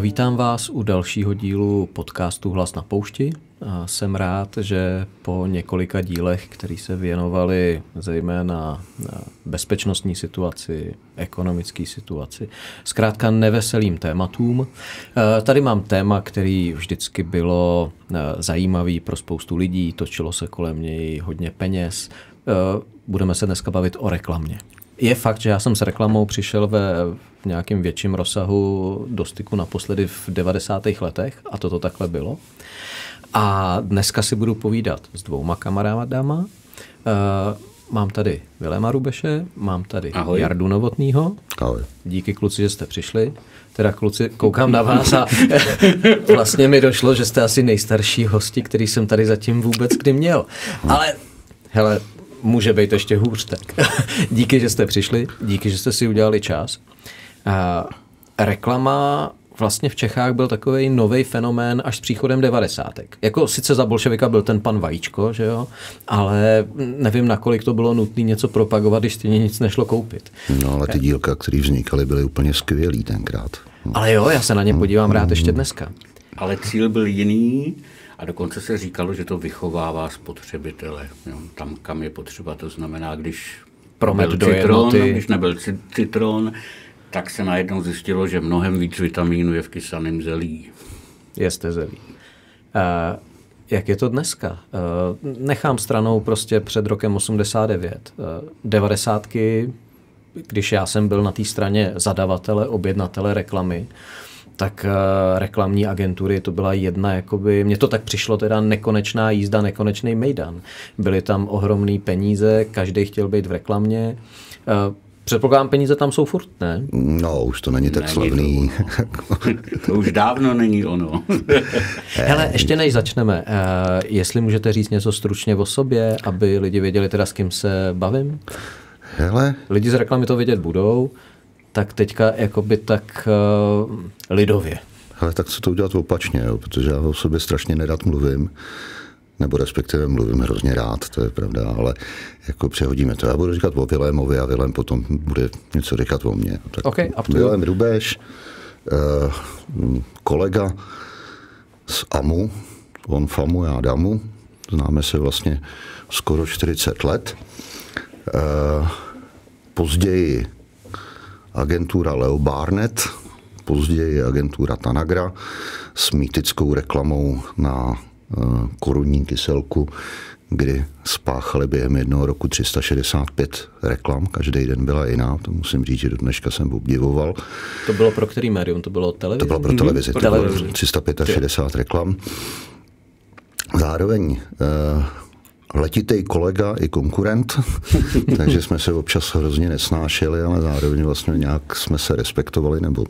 Vítám vás u dalšího dílu podcastu Hlas na poušti. Jsem rád, že po několika dílech, který se věnovali zejména bezpečnostní situaci, ekonomické situaci, zkrátka neveselým tématům. Tady mám téma, který vždycky bylo zajímavý pro spoustu lidí, točilo se kolem něj hodně peněz. Budeme se dneska bavit o reklamě. Je fakt, že já jsem s reklamou přišel ve v nějakém větším rozsahu do styku naposledy v 90. letech a toto takhle bylo. A dneska si budu povídat s dvouma kamarádama. Uh, mám tady Viléma Rubeše, mám tady Ahoj. Jardu Novotnýho. Ahoj. Díky kluci, že jste přišli. Teda kluci, koukám na vás a vlastně mi došlo, že jste asi nejstarší hosti, který jsem tady zatím vůbec kdy měl. Ale hele, může být ještě hůř tak. díky, že jste přišli, díky, že jste si udělali čas. Uh, reklama vlastně v Čechách byl takový nový fenomén až s příchodem devadesátek. Jako sice za bolševika byl ten pan Vajíčko, že jo, ale nevím, nakolik to bylo nutné něco propagovat, když stejně nic nešlo koupit. No ale ty dílka, které vznikaly, byly úplně skvělý tenkrát. Ale jo, já se na ně podívám rád ještě dneska. Ale cíl byl jiný a dokonce se říkalo, že to vychovává spotřebitele. Jo, tam, kam je potřeba, to znamená, když Promet byl do citron, když nebyl citron, tak se najednou zjistilo, že mnohem víc vitamínů je v kysaném zelí. Jeste zelí. Uh, jak je to dneska? Uh, nechám stranou prostě před rokem 89. Uh, 90. když já jsem byl na té straně zadavatele, objednatele reklamy, tak uh, reklamní agentury to byla jedna, jakoby, mně to tak přišlo teda nekonečná jízda, nekonečný mejdan. Byly tam ohromné peníze, každý chtěl být v reklamě. Uh, Předpokládám, peníze tam jsou furt, ne? No, už to není tak není slavný. To, to už dávno není ono. Hele, ještě než začneme, uh, jestli můžete říct něco stručně o sobě, aby lidi věděli teda, s kým se bavím? Hele. Lidi z reklamy to vědět budou, tak teďka jakoby tak uh, lidově. Ale tak co to udělat opačně, jo? protože já o sobě strašně nerad mluvím nebo respektive mluvím hrozně rád, to je pravda, ale jako přehodíme to. Já budu říkat o Vilémovi a Vilém potom bude něco říkat o mně. Tak okay, Vilém Rubeš, eh, kolega z AMU, on FAMu, já DAMu, známe se vlastně skoro 40 let. Eh, později agentura Leo Barnett, později agentura Tanagra s mýtickou reklamou na Eh, korunní kyselku, kdy spáchali během jednoho roku 365 reklam, každý den byla jiná, to musím říct, že do dneška jsem obdivoval. To bylo pro který médium? To bylo televize? To bylo pro televizi, mm-hmm. to bylo 365 reklam. Zároveň uh, letitý kolega i konkurent, takže jsme se občas hrozně nesnášeli, ale zároveň vlastně nějak jsme se respektovali, nebo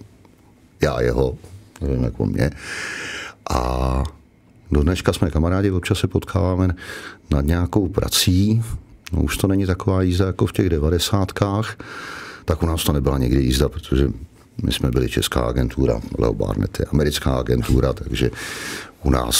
já jeho, nevím jako mě. A do dneška jsme kamarádi, občas se potkáváme nad nějakou prací. No, už to není taková jízda jako v těch devadesátkách. Tak u nás to nebyla někdy jízda, protože my jsme byli česká agentura, Leo Barnett je americká agentura, takže u nás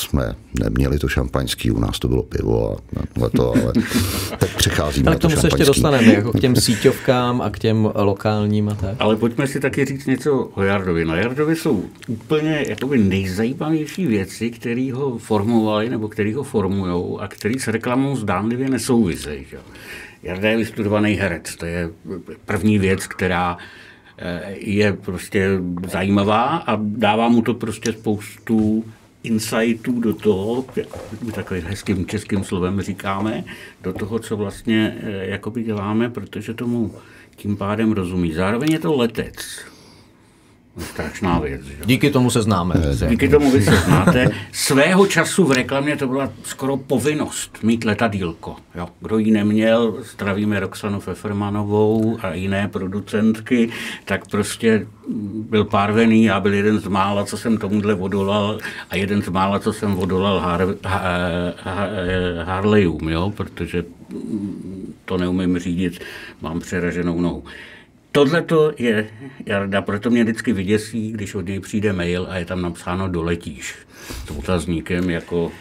jsme neměli to šampaňský, u nás to bylo pivo a to, ale teď přecházíme Ale k tomu to se ještě dostaneme, jako k těm síťovkám a k těm lokálním a tak. Ale pojďme si taky říct něco o Jardovi. Na Jardovi jsou úplně jakoby nejzajímavější věci, které ho formovali nebo které ho formujou a které s reklamou zdánlivě nesouvisejí. Jarda je vystudovaný herec, to je první věc, která je prostě zajímavá a dává mu to prostě spoustu insightů do toho, takovým hezkým českým slovem říkáme, do toho, co vlastně eh, jakoby děláme, protože tomu tím pádem rozumí. Zároveň je to letec. Strašná věc. Že? Díky tomu se známe. Díky tomu vy se znáte. Svého času v reklamě to byla skoro povinnost mít letadílko. Jo. Kdo ji neměl, zdravíme Roxanu Fefermanovou a jiné producentky, tak prostě byl párvený, já byl jeden z mála, co jsem tomuhle odolal a jeden z mála, co jsem odolal Har- Har- Har- Harleyům, jo, protože to neumím řídit, mám přeraženou nohu. Tohle to je Jarda, proto mě vždycky vyděsí, když od něj přijde mail a je tam napsáno doletíš s otazníkem jako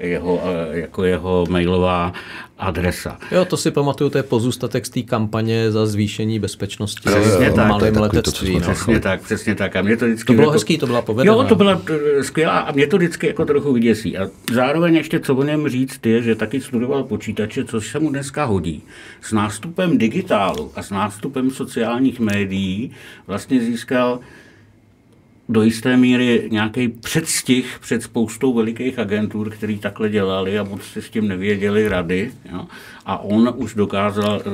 jeho, jako jeho mailová adresa. Jo, to si pamatuju, to je pozůstatek z té kampaně za zvýšení bezpečnosti přesně v tak, malém letectví. To, no. Přesně tak, přesně tak. A mě to, vždycky to bylo jako, hezký, to byla povedená. Jo, to byla skvělá a mě to vždycky jako trochu vyděsí. A zároveň ještě co o něm říct je, že taky studoval počítače, což se mu dneska hodí. S nástupem digitálu a s nástupem sociálních médií vlastně získal do jisté míry nějaký předstih před spoustou velikých agentur, který takhle dělali a moc si s tím nevěděli rady. Jo? A on už dokázal e,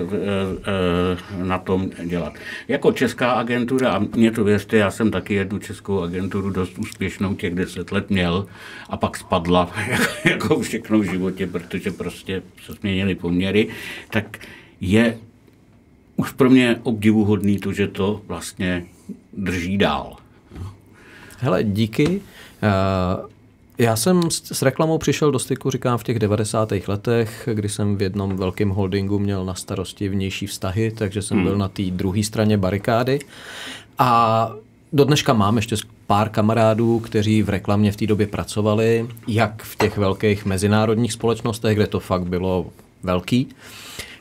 e, na tom dělat. Jako česká agentura, a mě to věřte, já jsem taky jednu českou agenturu dost úspěšnou těch deset let měl a pak spadla, jako všechno v životě, protože prostě se změnily poměry, tak je už pro mě obdivuhodný to, že to vlastně drží dál. Hele, díky. Eh, já jsem s reklamou přišel do styku, říkám, v těch 90. letech, kdy jsem v jednom velkém holdingu měl na starosti vnější vztahy, takže jsem hmm. byl na té druhé straně barikády. A do dneška mám ještě pár kamarádů, kteří v reklamě v té době pracovali, jak v těch velkých mezinárodních společnostech, kde to fakt bylo velký.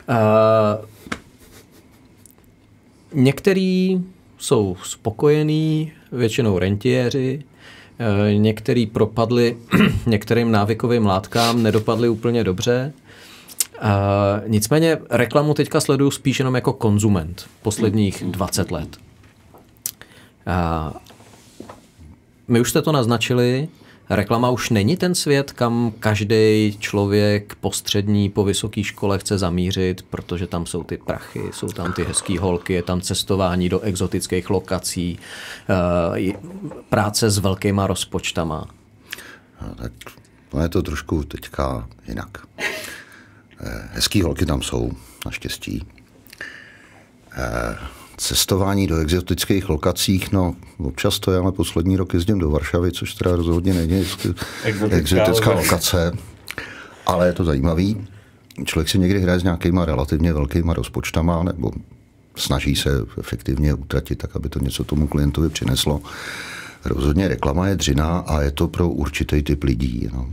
Uh, některý jsou spokojení, většinou rentiéři, eh, některý propadli některým návykovým látkám, nedopadli úplně dobře. Uh, nicméně reklamu teďka sleduju spíš jenom jako konzument posledních 20 let. Uh, my už jste to naznačili, Reklama už není ten svět, kam každý člověk postřední po vysoké škole chce zamířit, protože tam jsou ty prachy, jsou tam ty hezké holky, je tam cestování do exotických lokací, eh, práce s velkýma rozpočtama. No, tak to je to trošku teďka jinak. Eh, hezký holky tam jsou, naštěstí. Cestování do exotických lokacích, no občas to je, ale poslední rok jezdím do Varšavy, což teda rozhodně není exotická lokace, ale je to zajímavý. Člověk si někdy hraje s nějakýma relativně velkýma rozpočtama, nebo snaží se efektivně utratit tak, aby to něco tomu klientovi přineslo. Rozhodně reklama je dřina a je to pro určitý typ lidí. No.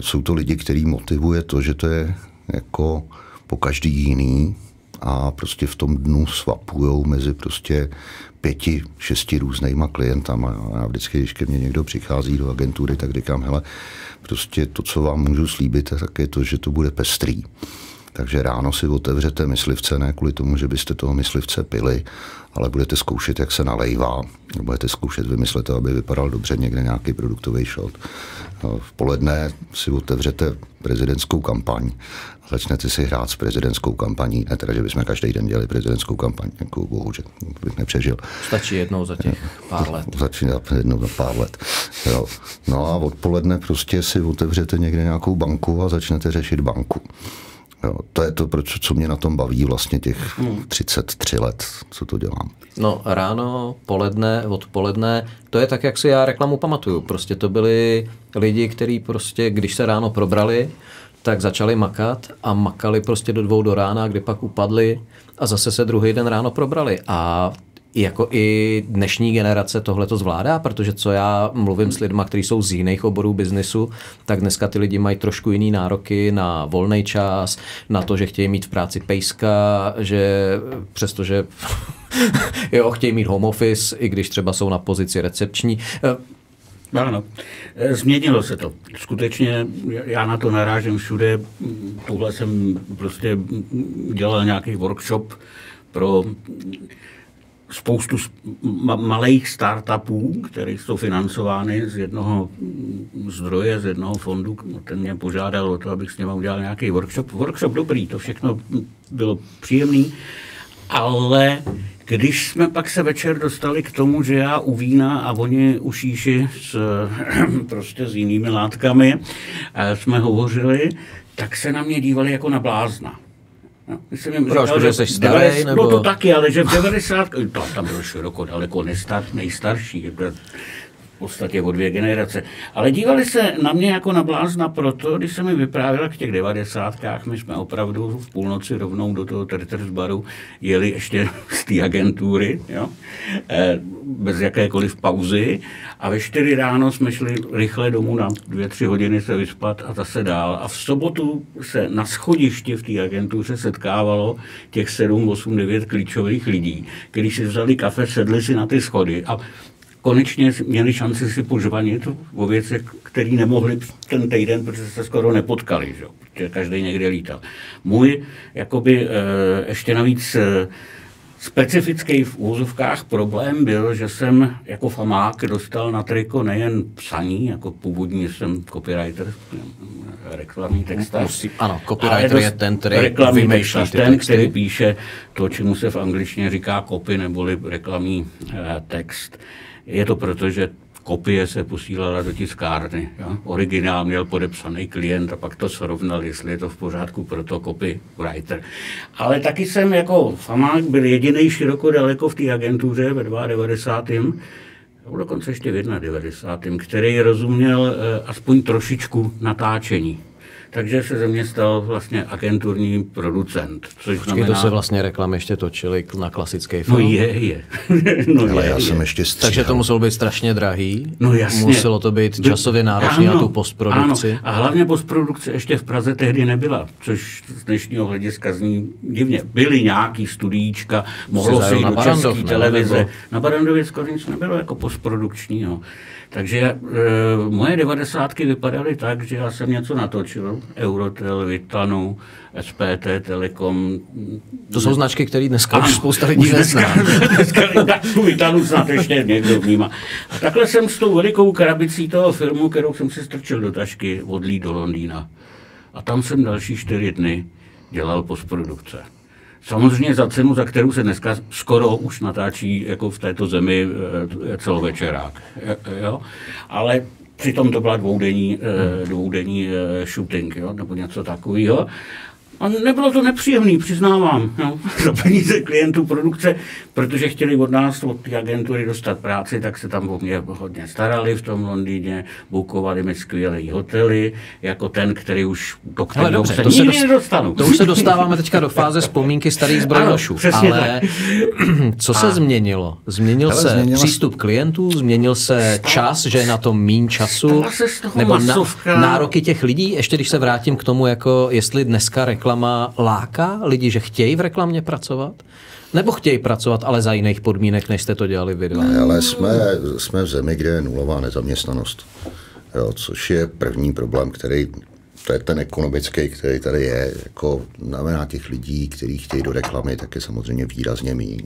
Jsou to lidi, který motivuje to, že to je jako po každý jiný, a prostě v tom dnu svapujou mezi prostě pěti, šesti různýma klientama. A já vždycky, když ke mně někdo přichází do agentury, tak říkám, hele, prostě to, co vám můžu slíbit, tak je to, že to bude pestrý. Takže ráno si otevřete myslivce, ne kvůli tomu, že byste toho myslivce pili, ale budete zkoušet, jak se nalejvá. Budete zkoušet vymyslet to, aby vypadal dobře někde nějaký produktový shot. V poledne si otevřete prezidentskou kampaň a začnete si hrát s prezidentskou kampaní. Ne teda, že bychom každý den dělali prezidentskou kampaň, jako bohužel bych nepřežil. Stačí jednou za těch pár let. Stačí jednou za pár let. Jo. No a odpoledne prostě si otevřete někde nějakou banku a začnete řešit banku. Jo, to je to, proč, co mě na tom baví vlastně těch 33 let, co to dělám. No ráno, poledne, odpoledne, to je tak, jak si já reklamu pamatuju. Prostě to byli lidi, kteří prostě, když se ráno probrali, tak začali makat a makali prostě do dvou do rána, kdy pak upadli a zase se druhý den ráno probrali. A jako i dnešní generace tohle to zvládá, protože co já mluvím s lidmi, kteří jsou z jiných oborů biznisu, tak dneska ty lidi mají trošku jiný nároky na volný čas, na to, že chtějí mít v práci pejska, že přestože jo, chtějí mít home office, i když třeba jsou na pozici recepční. Ano, změnilo se to. Skutečně já na to narážím všude. Tuhle jsem prostě dělal nějaký workshop pro spoustu malých startupů, které jsou financovány z jednoho zdroje, z jednoho fondu. Ten mě požádal o to, abych s ním udělal nějaký workshop. Workshop dobrý, to všechno bylo příjemný, ale když jsme pak se večer dostali k tomu, že já u vína a oni u šíši s, prostě s jinými látkami jsme hovořili, tak se na mě dívali jako na blázna. No, jsem jim říkal, že jsi starý, 90, nebo... No to taky, ale že v 90. To, tam byl široko daleko nestar, nejstarší. Podstatě o dvě generace. Ale dívali se na mě jako na blázna proto, když se mi vyprávěla v těch devadesátkách, my jsme opravdu v půlnoci rovnou do toho Terters baru jeli ještě z té agentury, jo? Eh, bez jakékoliv pauzy a ve čtyři ráno jsme šli rychle domů na dvě, tři hodiny se vyspat a zase dál. A v sobotu se na schodišti v té agentuře setkávalo těch sedm, osm, devět klíčových lidí, kteří si vzali kafe, sedli si na ty schody a konečně měli šanci si požvanit o věcech, které nemohli ten týden, protože se skoro nepotkali, že? protože každý někde lítal. Můj, jakoby, eh, ještě navíc eh, specifický v úzovkách problém byl, že jsem jako famák dostal na triko nejen psaní, jako původní jsem copywriter, reklamní textař. Ano, copywriter je ten, který reklamní textař, ten, který píše to, čemu se v angličtině říká copy, neboli reklamní eh, text. Je to proto, že kopie se posílala do tiskárny. Jo? Originál měl podepsaný klient a pak to srovnal, jestli je to v pořádku pro to copywriter. Ale taky jsem jako famák byl jediný široko daleko v té agentuře ve 92. dokonce ještě v 91. který rozuměl eh, aspoň trošičku natáčení takže se ze mě stal vlastně agenturní producent. Což Počkej, znamená... to se vlastně reklamy ještě točily na klasický film? No je, je. no Ale je, já je. jsem ještě stříhal. Takže to muselo být strašně drahý? No jasně. Muselo to být časově náročné na tu postprodukci? Ano. A hlavně postprodukce ještě v Praze tehdy nebyla, což z dněšního hlediska zní divně. Byly nějaký studíčka, mohlo se jít do české televize. Nebo... Na Barandově skoro nic nebylo jako postprodukčního. Takže e, moje devadesátky vypadaly tak, že já jsem něco natočil, Eurotel, Vitanu, SPT, Telekom. To jsou značky, které dneska už spousta lidí nezná. Dneska, dneska tu Vitanu snad ještě někdo vnímá. A takhle jsem s tou velikou krabicí toho filmu, kterou jsem si strčil do tašky, odlí do Londýna. A tam jsem další čtyři dny dělal postprodukce. Samozřejmě za cenu, za kterou se dneska skoro už natáčí jako v této zemi eh, celovečerák. Jo? Ale přitom to byla dvoudenní, eh, dvoudenní eh, shooting, jo? nebo něco takového. A nebylo to nepříjemný, přiznávám, no, za peníze klientů produkce, protože chtěli od nás, od té agentury dostat práci, tak se tam o mě hodně starali v tom Londýně, bukovali mi skvělé hotely, jako ten, který už, do kterého dobře, se to nikdy se nedostanu. To už se dostáváme teďka do fáze vzpomínky starých zbrojnošů, ale tak. co se a. změnilo? Změnil ale se změnila... přístup klientů, změnil se čas, že je na tom mín času, nebo na, nároky těch lidí, ještě když se vrátím k tomu, jako jestli dneska reklama reklama láká lidi, že chtějí v reklamě pracovat? Nebo chtějí pracovat, ale za jiných podmínek, než jste to dělali vy dva? Ne, ale jsme, jsme v zemi, kde je nulová nezaměstnanost. Jo, což je první problém, který to je ten ekonomický, který tady je, jako znamená těch lidí, kteří chtějí do reklamy, tak je samozřejmě výrazně méně.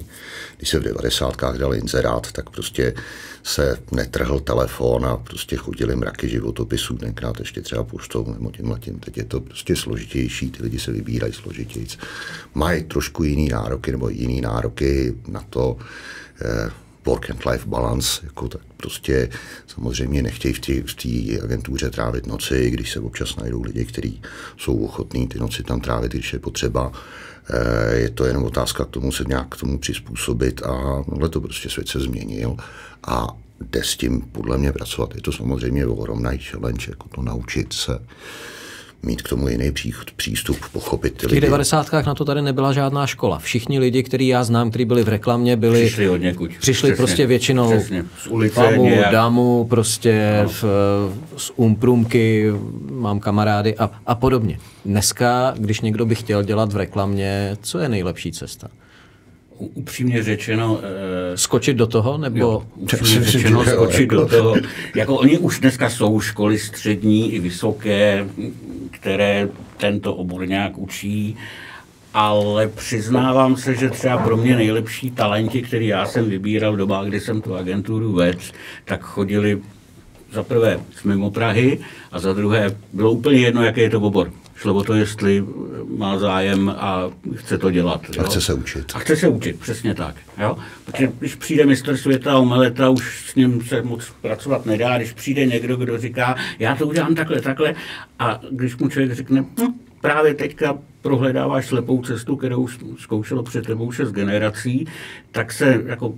Když se v 90. dal inzerát, tak prostě se netrhl telefon a prostě chodili mraky životopisů, tenkrát ještě třeba poštou nebo tím letím. Teď je to prostě složitější, ty lidi se vybírají složitějc. Mají trošku jiný nároky nebo jiný nároky na to, eh, work and life balance, jako tak prostě samozřejmě nechtějí v té agentuře trávit noci, když se občas najdou lidi, kteří jsou ochotní ty noci tam trávit, když je potřeba. Eh, je to jenom otázka k tomu se nějak k tomu přizpůsobit a tohle to prostě svět se změnil a jde s tím podle mě pracovat. Je to samozřejmě ohromný challenge, jako to naučit se mít k tomu jiný přístup, pochopit ty V těch devadesátkách na to tady nebyla žádná škola. Všichni lidi, který já znám, kteří byli v reklamě, byli... Přišli od někud. Přišli přesně, prostě většinou přesně. z ulice. Pamu, damu, prostě no. v, z umprumky, mám kamarády a, a podobně. Dneska, když někdo by chtěl dělat v reklamě, co je nejlepší cesta? upřímně řečeno... E, skočit do toho, nebo... Jo, upřímně řečeno skočit do toho. Jako oni už dneska jsou školy střední i vysoké, které tento obor nějak učí, ale přiznávám se, že třeba pro mě nejlepší talenti, který já jsem vybíral v dobách, kdy jsem tu agenturu vedl, tak chodili za prvé z mimo Prahy a za druhé bylo úplně jedno, jaký je to obor. Šlo o to, jestli má zájem a chce to dělat. A chce se učit. A chce se učit, přesně tak. Jo? Protože když přijde mistr světa a Meleta, už s ním se moc pracovat nedá. Když přijde někdo, kdo říká, já to udělám takhle, takhle, a když mu člověk řekne, hm, právě teďka prohledáváš slepou cestu, kterou zkoušelo před tebou šest generací, tak se jako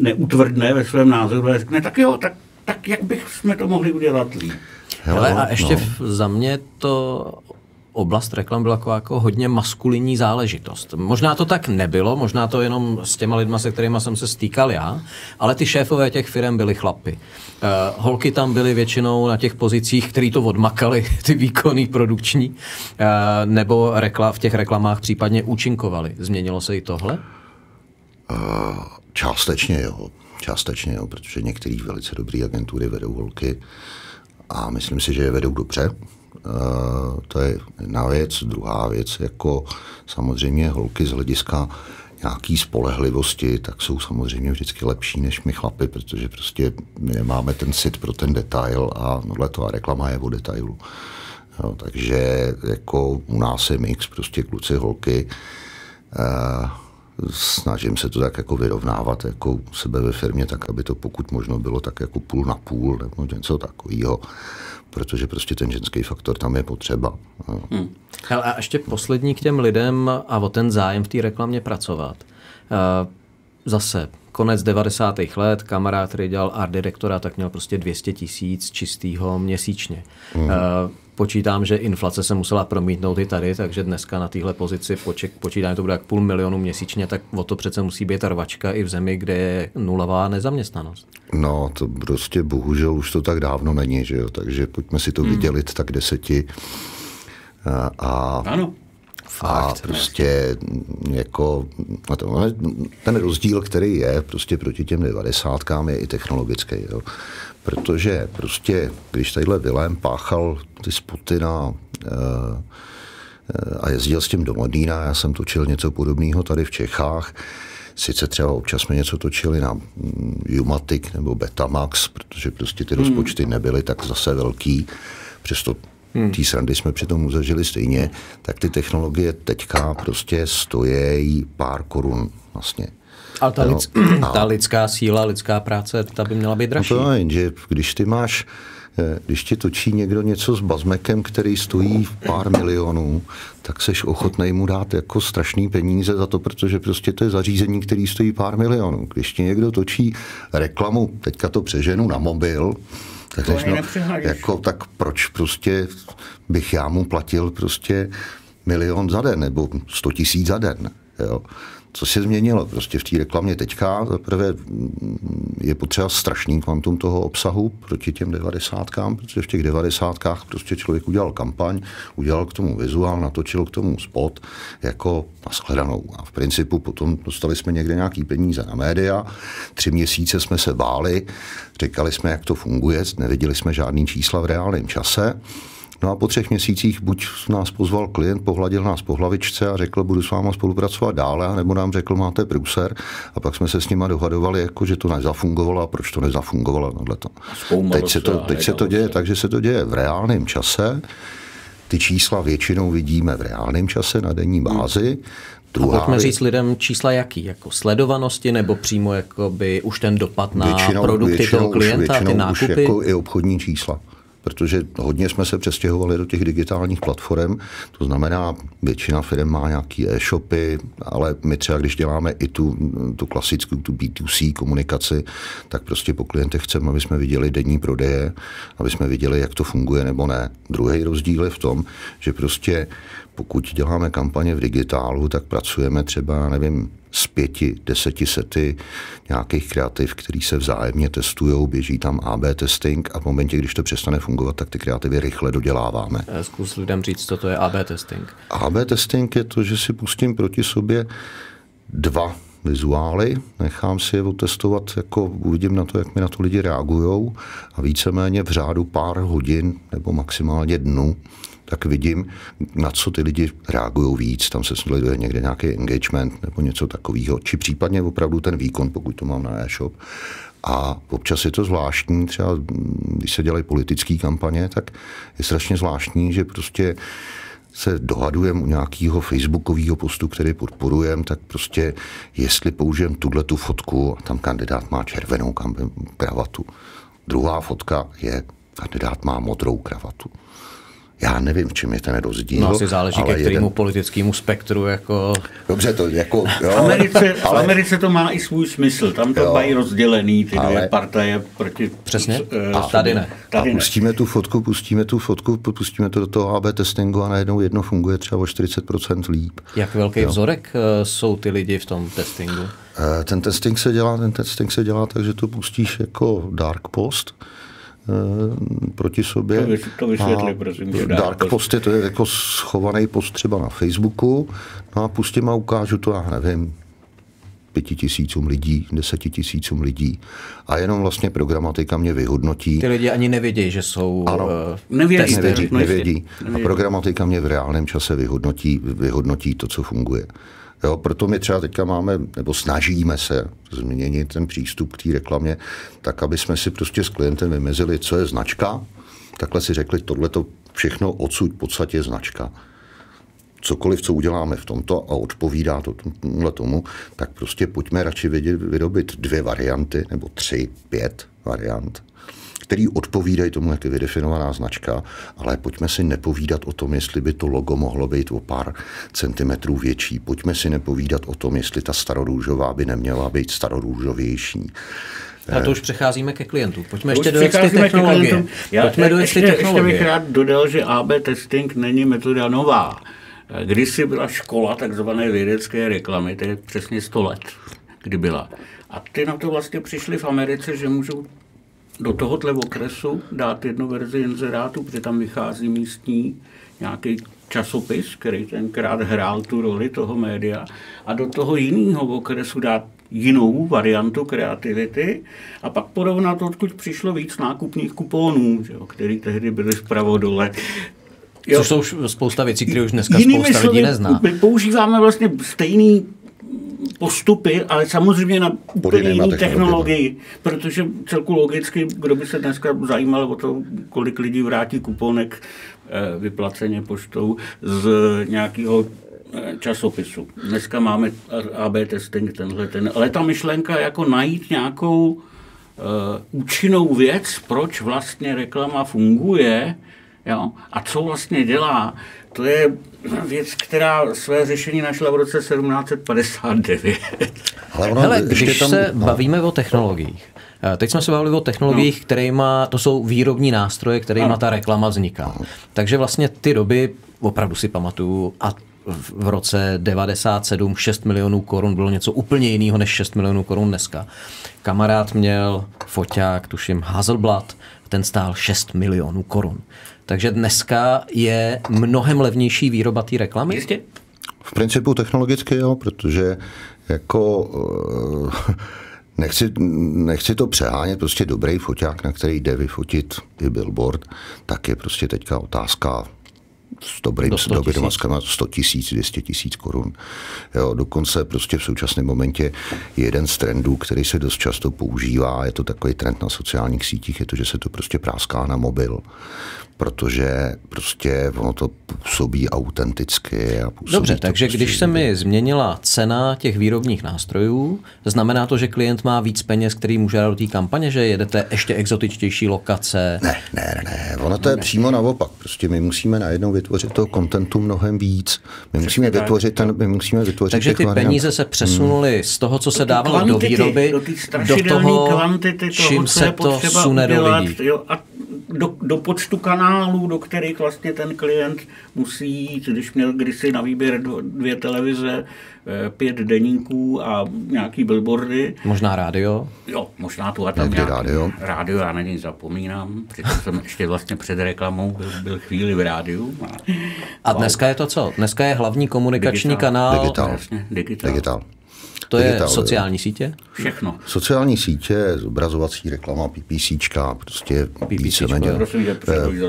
neutvrdne ve svém názoru a řekne, tak jo, tak, tak jak bychom to mohli udělat líp. Hele, a ještě no. za mě to oblast reklam byla jako, jako hodně maskulinní záležitost. Možná to tak nebylo, možná to jenom s těma lidma, se kterými jsem se stýkal já, ale ty šéfové těch firm byly chlapy. Uh, holky tam byly většinou na těch pozicích, který to odmakali, ty výkonný produkční, uh, nebo rekla, v těch reklamách případně účinkovali. Změnilo se i tohle? Uh, částečně jo. Částečně jo, protože některé velice dobré agentury vedou holky a myslím si, že je vedou dobře. Uh, to je jedna věc. Druhá věc, jako samozřejmě holky z hlediska nějaký spolehlivosti, tak jsou samozřejmě vždycky lepší než my chlapy, protože prostě my nemáme ten sit pro ten detail a tohle to a reklama je o detailu. Jo, takže jako u nás je mix, prostě kluci, holky. Uh, snažím se to tak jako vyrovnávat jako u sebe ve firmě, tak aby to pokud možno bylo tak jako půl na půl nebo něco takového protože prostě ten ženský faktor tam je potřeba. Hmm. A ještě poslední k těm lidem a o ten zájem v té reklamě pracovat. Eh, zase konec 90. let, kamarád, který dělal art direktora, tak měl prostě 200 tisíc čistého měsíčně. Hmm. Počítám, že inflace se musela promítnout i tady, takže dneska na téhle pozici poček, počítám, to bude jak půl milionu měsíčně, tak o to přece musí být rvačka i v zemi, kde je nulová nezaměstnanost. No, to prostě bohužel už to tak dávno není, že jo? takže pojďme si to hmm. vydělit tak deseti. A, a ano. Fakt, a prostě jako ten rozdíl, který je prostě proti těm devadesátkám je i technologický. Jo protože prostě, když tadyhle Vilém páchal ty spoty na eh, eh, a jezdil s tím do Modína, já jsem točil něco podobného tady v Čechách, Sice třeba občas jsme něco točili na Umatic nebo Betamax, protože prostě ty hmm. rozpočty nebyly tak zase velký, přesto hmm. té srandy jsme přitom zažili stejně, tak ty technologie teďka prostě stojí pár korun vlastně. Ale ta, lids, ta lidská síla, lidská práce, ta by měla být dražší. No to je, že když ty máš eh, když ti točí někdo něco s bazmekem, který stojí pár milionů, tak seš ochotný mu dát jako strašný peníze za to, protože prostě to je zařízení, který stojí pár milionů. Když ti někdo točí reklamu, teďka to přeženu na mobil, tak, než, no, jako, tak proč prostě bych já mu platil prostě milion za den nebo sto tisíc za den. Jo? Co se změnilo prostě v té reklamě teďka. Zaprvé je potřeba strašný kvantum toho obsahu proti těm devadesátkám, protože v těch devadesátkách prostě člověk udělal kampaň, udělal k tomu vizuál, natočil k tomu spot jako nashledanou. A v principu potom dostali jsme někde nějaký peníze na média, tři měsíce jsme se báli, říkali jsme, jak to funguje, neviděli jsme žádný čísla v reálném čase. No a po třech měsících buď nás pozval klient, pohladil nás po hlavičce a řekl, budu s váma spolupracovat dále, nebo nám řekl, máte průser. A pak jsme se s nima dohadovali, jako, že to nezafungovalo a proč to nezafungovalo. Teď, se to, teď se to děje tak, že se to děje v reálném čase. Ty čísla většinou vidíme v reálném čase na denní bázi. Druhá a pojďme říct lidem čísla jaký, jako sledovanosti nebo přímo jakoby už ten dopad na většinou, produkty většinou, toho klienta, většinou ty nákupy? Už jako i obchodní čísla protože hodně jsme se přestěhovali do těch digitálních platform, to znamená, většina firm má nějaké e-shopy, ale my třeba, když děláme i tu, tu klasickou, tu B2C komunikaci, tak prostě po klientech chceme, aby jsme viděli denní prodeje, aby jsme viděli, jak to funguje nebo ne. Druhý rozdíl je v tom, že prostě pokud děláme kampaně v digitálu, tak pracujeme třeba, nevím, z pěti, deseti sety nějakých kreativ, který se vzájemně testují, běží tam AB testing a v momentě, když to přestane fungovat, tak ty kreativy rychle doděláváme. Eh, zkus lidem říct, co to je AB testing. AB testing je to, že si pustím proti sobě dva vizuály, nechám si je otestovat, jako uvidím na to, jak mi na to lidi reagují a víceméně v řádu pár hodin nebo maximálně dnu tak vidím, na co ty lidi reagují víc. Tam se sleduje někde nějaký engagement nebo něco takového, či případně opravdu ten výkon, pokud to mám na e-shop. A občas je to zvláštní, třeba když se dělají politické kampaně, tak je strašně zvláštní, že prostě se dohadujeme u nějakého facebookového postu, který podporujeme, tak prostě jestli použijem tuhle tu fotku a tam kandidát má červenou kravatu. Druhá fotka je, kandidát má modrou kravatu Já nevím, v čem je ten rozdíl. No asi záleží, ke kterému jeden... politickému spektru. Jako... Dobře, to jako... Jo, v, Americe, ale... v Americe to má i svůj smysl. Tam to jo, mají rozdělený, ty ale... dvě partaje proti... Přesně? Uh, a tady ne. Tady a pustíme ne. tu fotku, pustíme tu fotku, pustíme to do toho AB testingu a najednou jedno funguje třeba o 40% líp. Jak velký jo. vzorek uh, jsou ty lidi v tom testingu? Uh, ten testing se dělá, ten testing se dělá tak, že to pustíš jako dark post, proti sobě. To, to vysvětli, prosím. Dark post. post je to je jako schovaný post třeba na Facebooku. No a pustím a ukážu to, já nevím, pěti tisícům lidí, deseti tisícům lidí. A jenom vlastně programatika mě vyhodnotí. Ty lidi ani nevědí, že jsou ano, uh, nevědí, nevědí, nevědí. A programatika mě v reálném čase vyhodnotí, vyhodnotí to, co funguje. Jo, proto my třeba teďka máme, nebo snažíme se změnit ten přístup k té reklamě, tak aby jsme si prostě s klientem vymezili, co je značka, takhle si řekli, tohle to všechno odsud v podstatě je značka. Cokoliv, co uděláme v tomto a odpovídá to tomu, tak prostě pojďme radši vyrobit dvě varianty, nebo tři, pět variant který odpovídají tomu, jak je vydefinovaná značka, ale pojďme si nepovídat o tom, jestli by to logo mohlo být o pár centimetrů větší. Pojďme si nepovídat o tom, jestli ta starorůžová by neměla být starorůžovější. A to už přecházíme ke klientům. Pojďme ještě do ty technologie. Já Pojďme do ještě, ještě bych rád dodal, že AB testing není metoda nová. Kdysi byla škola takzvané vědecké reklamy, to je přesně 100 let, kdy byla. A ty na to vlastně přišli v Americe, že můžou do tohohle okresu dát jednu verzi inzerátu, protože tam vychází místní nějaký časopis, který tenkrát hrál tu roli toho média, a do toho jiného okresu dát jinou variantu kreativity a pak porovnat, odkud přišlo víc nákupních kuponů, že jo, který tehdy byly zpravo dole. Jo. Což jsou už spousta věcí, které už dneska Jinými spousta lidí nezná. Používáme vlastně stejný postupy, ale samozřejmě na úplně jiný technologii, protože celku logicky, kdo by se dneska zajímal o to, kolik lidí vrátí kuponek eh, vyplaceně poštou z nějakého eh, časopisu. Dneska máme AB testing tenhle ten, ale ta myšlenka jako najít nějakou uh, účinnou věc, proč vlastně reklama funguje jo, a co vlastně dělá, to je věc, která své řešení našla v roce 1759. Ale ono, Hele, když tam, se no. bavíme o technologiích, eh, Teď jsme se bavili o technologiích, no. kterýma, to jsou výrobní nástroje, kterými no. ta reklama vzniká. No. Takže vlastně ty doby, opravdu si pamatuju, a v roce 97 6 milionů korun bylo něco úplně jiného než 6 milionů korun dneska. Kamarád měl foťák, tuším Hazelblad, ten stál 6 milionů korun. Takže dneska je mnohem levnější výroba té reklamy? Jistě. V principu technologicky jo, protože jako eh, nechci, nechci to přehánět, prostě dobrý foťák, na který jde vyfotit i billboard, tak je prostě teďka otázka s dobrým, s dobrým maskama 100 tisíc, 200 tisíc korun. Jo, dokonce prostě v současném momentě jeden z trendů, který se dost často používá, je to takový trend na sociálních sítích, je to, že se to prostě práská na mobil protože prostě ono to působí autenticky. A působí Dobře, takže prostě když se mi změnila cena těch výrobních nástrojů, znamená to, že klient má víc peněz, který může dát do té kampaně, že jedete ještě exotičtější lokace? Ne, ne, ne, ono to je ne. přímo naopak. Prostě my musíme najednou vytvořit toho kontentu mnohem víc. My musíme vytvořit ten, my musíme vytvořit Takže ty variant. peníze se přesunuly hmm. z toho, co se dávalo do výroby, do, do toho, kvantity toho, čím se to sune do lidí. Jo, a do, do počtu kanálů, do kterých vlastně ten klient musí jít, když měl kdysi na výběr dvě televize, eh, pět deníků a nějaký billboardy. Možná rádio? Jo, možná tu a tam nějaký rádio. rádio, já na něj zapomínám, přitom jsem ještě vlastně před reklamou byl, byl chvíli v rádiu. A, a dneska je to co? Dneska je hlavní komunikační digitál. kanál? Digitál. Jasně, digitál. digitál. To je digitál, sociální sítě? Všechno. Sociální sítě, zobrazovací reklama, PPCčka, prostě víceméně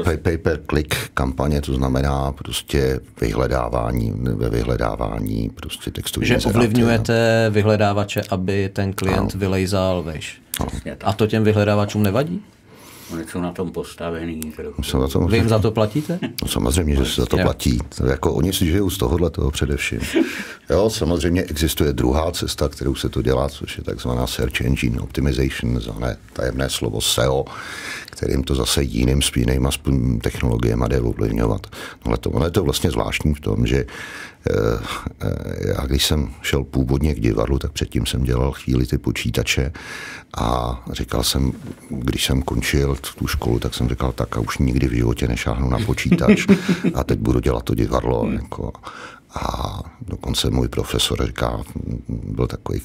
eh, pay per click kampaně, to znamená prostě vyhledávání, ve vyhledávání prostě textový Že ovlivňujete vyhledávače, aby ten klient ano. vylejzal veš. A to těm vyhledávačům nevadí? Oni jsou na tom postavený. Jsou na tom, Vy jim za to platíte? No samozřejmě, že se za to platí. Jako oni si žijou z tohohle toho především. Jo, samozřejmě existuje druhá cesta, kterou se to dělá, což je takzvaná Search Engine Optimization, zvané tajemné slovo SEO, kterým to zase jiným s jinýma sp- technologiemi jde ovlivňovat. No, ale to, ono je to vlastně zvláštní v tom, že eh, eh, já když jsem šel původně k divadlu, tak předtím jsem dělal chvíli ty počítače a říkal jsem, když jsem končil tu školu, tak jsem říkal, tak a už nikdy v životě nešáhnu na počítač a teď budu dělat to divadlo. Jako. A dokonce můj profesor říká, byl takový,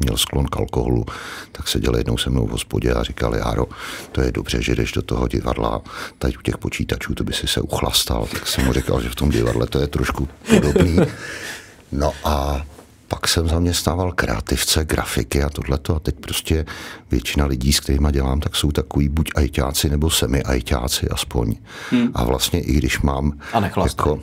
měl sklon k alkoholu, tak seděl jednou se mnou v hospodě a říkal, Járo, to je dobře, že jdeš do toho divadla, tady u těch počítačů, to by si se uchlastal. Tak jsem mu říkal, že v tom divadle to je trošku podobný. No a pak jsem zaměstnával kreativce, grafiky a tohleto a teď prostě většina lidí, s kterými dělám, tak jsou takový buď ajťáci nebo semi ajťáci aspoň. Hmm. A vlastně i když mám A jako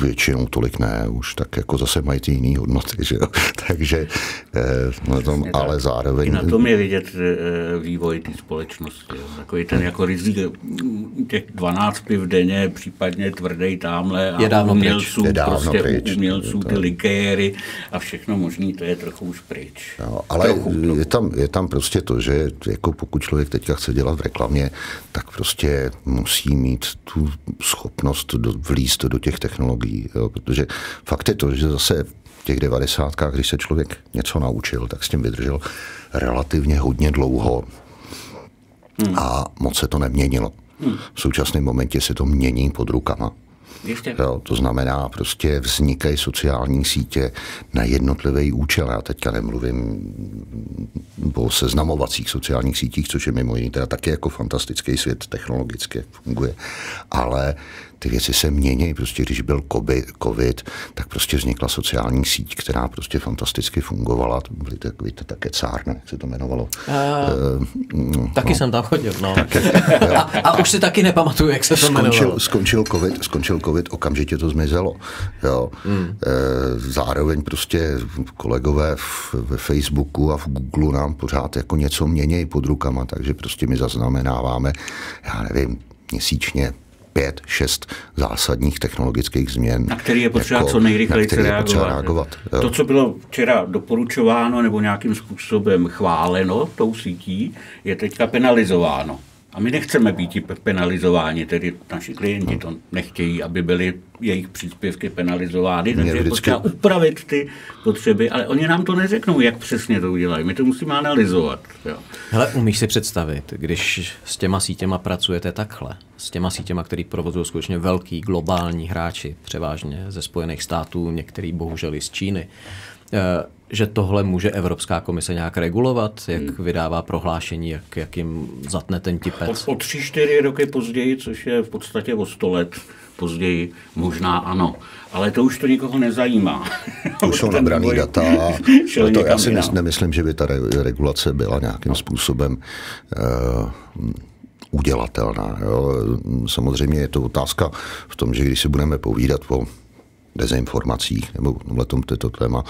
většinou tolik ne, už tak jako zase mají ty jiný hodnoty, že jo. Takže eh, na tom, ale I zároveň... na tom je vidět eh, vývoj té společnosti. Jo. Takový ten jako rizík mm, těch 12 piv denně, případně tvrdý tamhle a Je dávno umělců, pryč. Je dávno prostě pryč. umělců, ty likéry a všechno možný, to je trochu už pryč. No, ale Trochu, trochu. je tam, je tam prostě to, že jako pokud člověk teďka chce dělat v reklamě, tak prostě musí mít tu schopnost do, vlízt do těch technologií, jo, protože fakt je to, že zase v těch devadesátkách, když se člověk něco naučil, tak s tím vydržel relativně hodně dlouho a moc se to neměnilo. V současném momentě se to mění pod rukama. Ještě Jo, to znamená, prostě vznikají sociální sítě na jednotlivý účel. Já teďka nemluvím o seznamovacích sociálních sítích, což je mimo jiné teda taky jako fantastický svět technologicky funguje. Ale ty věci se mění. Prostě když byl COVID, tak prostě vznikla sociální síť, která prostě fantasticky fungovala. To byly takový to také cárne, jak se to jmenovalo. Uh, taky jsem tam chodil, no. a, a už si taky nepamatuju, jak se to jmenovalo. skončil, skončil, COVID, skončil COVID, okamžitě to zmizelo. Jo. Hmm. Zároveň prostě kolegové v, ve Facebooku a v Google nám pořád jako něco měnějí pod rukama, takže prostě my zaznamenáváme, já nevím, měsíčně pět, šest zásadních technologických změn. na který je potřeba jako, co nejrychleji reagovat. reagovat. To, co bylo včera doporučováno nebo nějakým způsobem chváleno tou sítí, je teďka penalizováno. A my nechceme být penalizováni, tedy naši klienti to nechtějí, aby byly jejich příspěvky penalizovány, takže je vždycky- potřeba upravit ty potřeby, ale oni nám to neřeknou, jak přesně to udělají. My to musíme analyzovat. Jo. Hele, umíš si představit, když s těma sítěma pracujete takhle, s těma sítěma, který provozují skutečně velký globální hráči, převážně ze Spojených států, některý bohužel i z Číny, že tohle může Evropská komise nějak regulovat, jak vydává prohlášení, jak, jak jim zatne ten O, tipec. o tři, čtyři roky později, což je v podstatě o sto let později, možná ano. Ale to už to nikoho nezajímá. Už jsou nabraný data. šel A to já si jinam. nemyslím, že by ta re- regulace byla nějakým způsobem uh, udělatelná. Jo. Samozřejmě je to otázka v tom, že když si budeme povídat o dezinformacích nebo na tom této téma,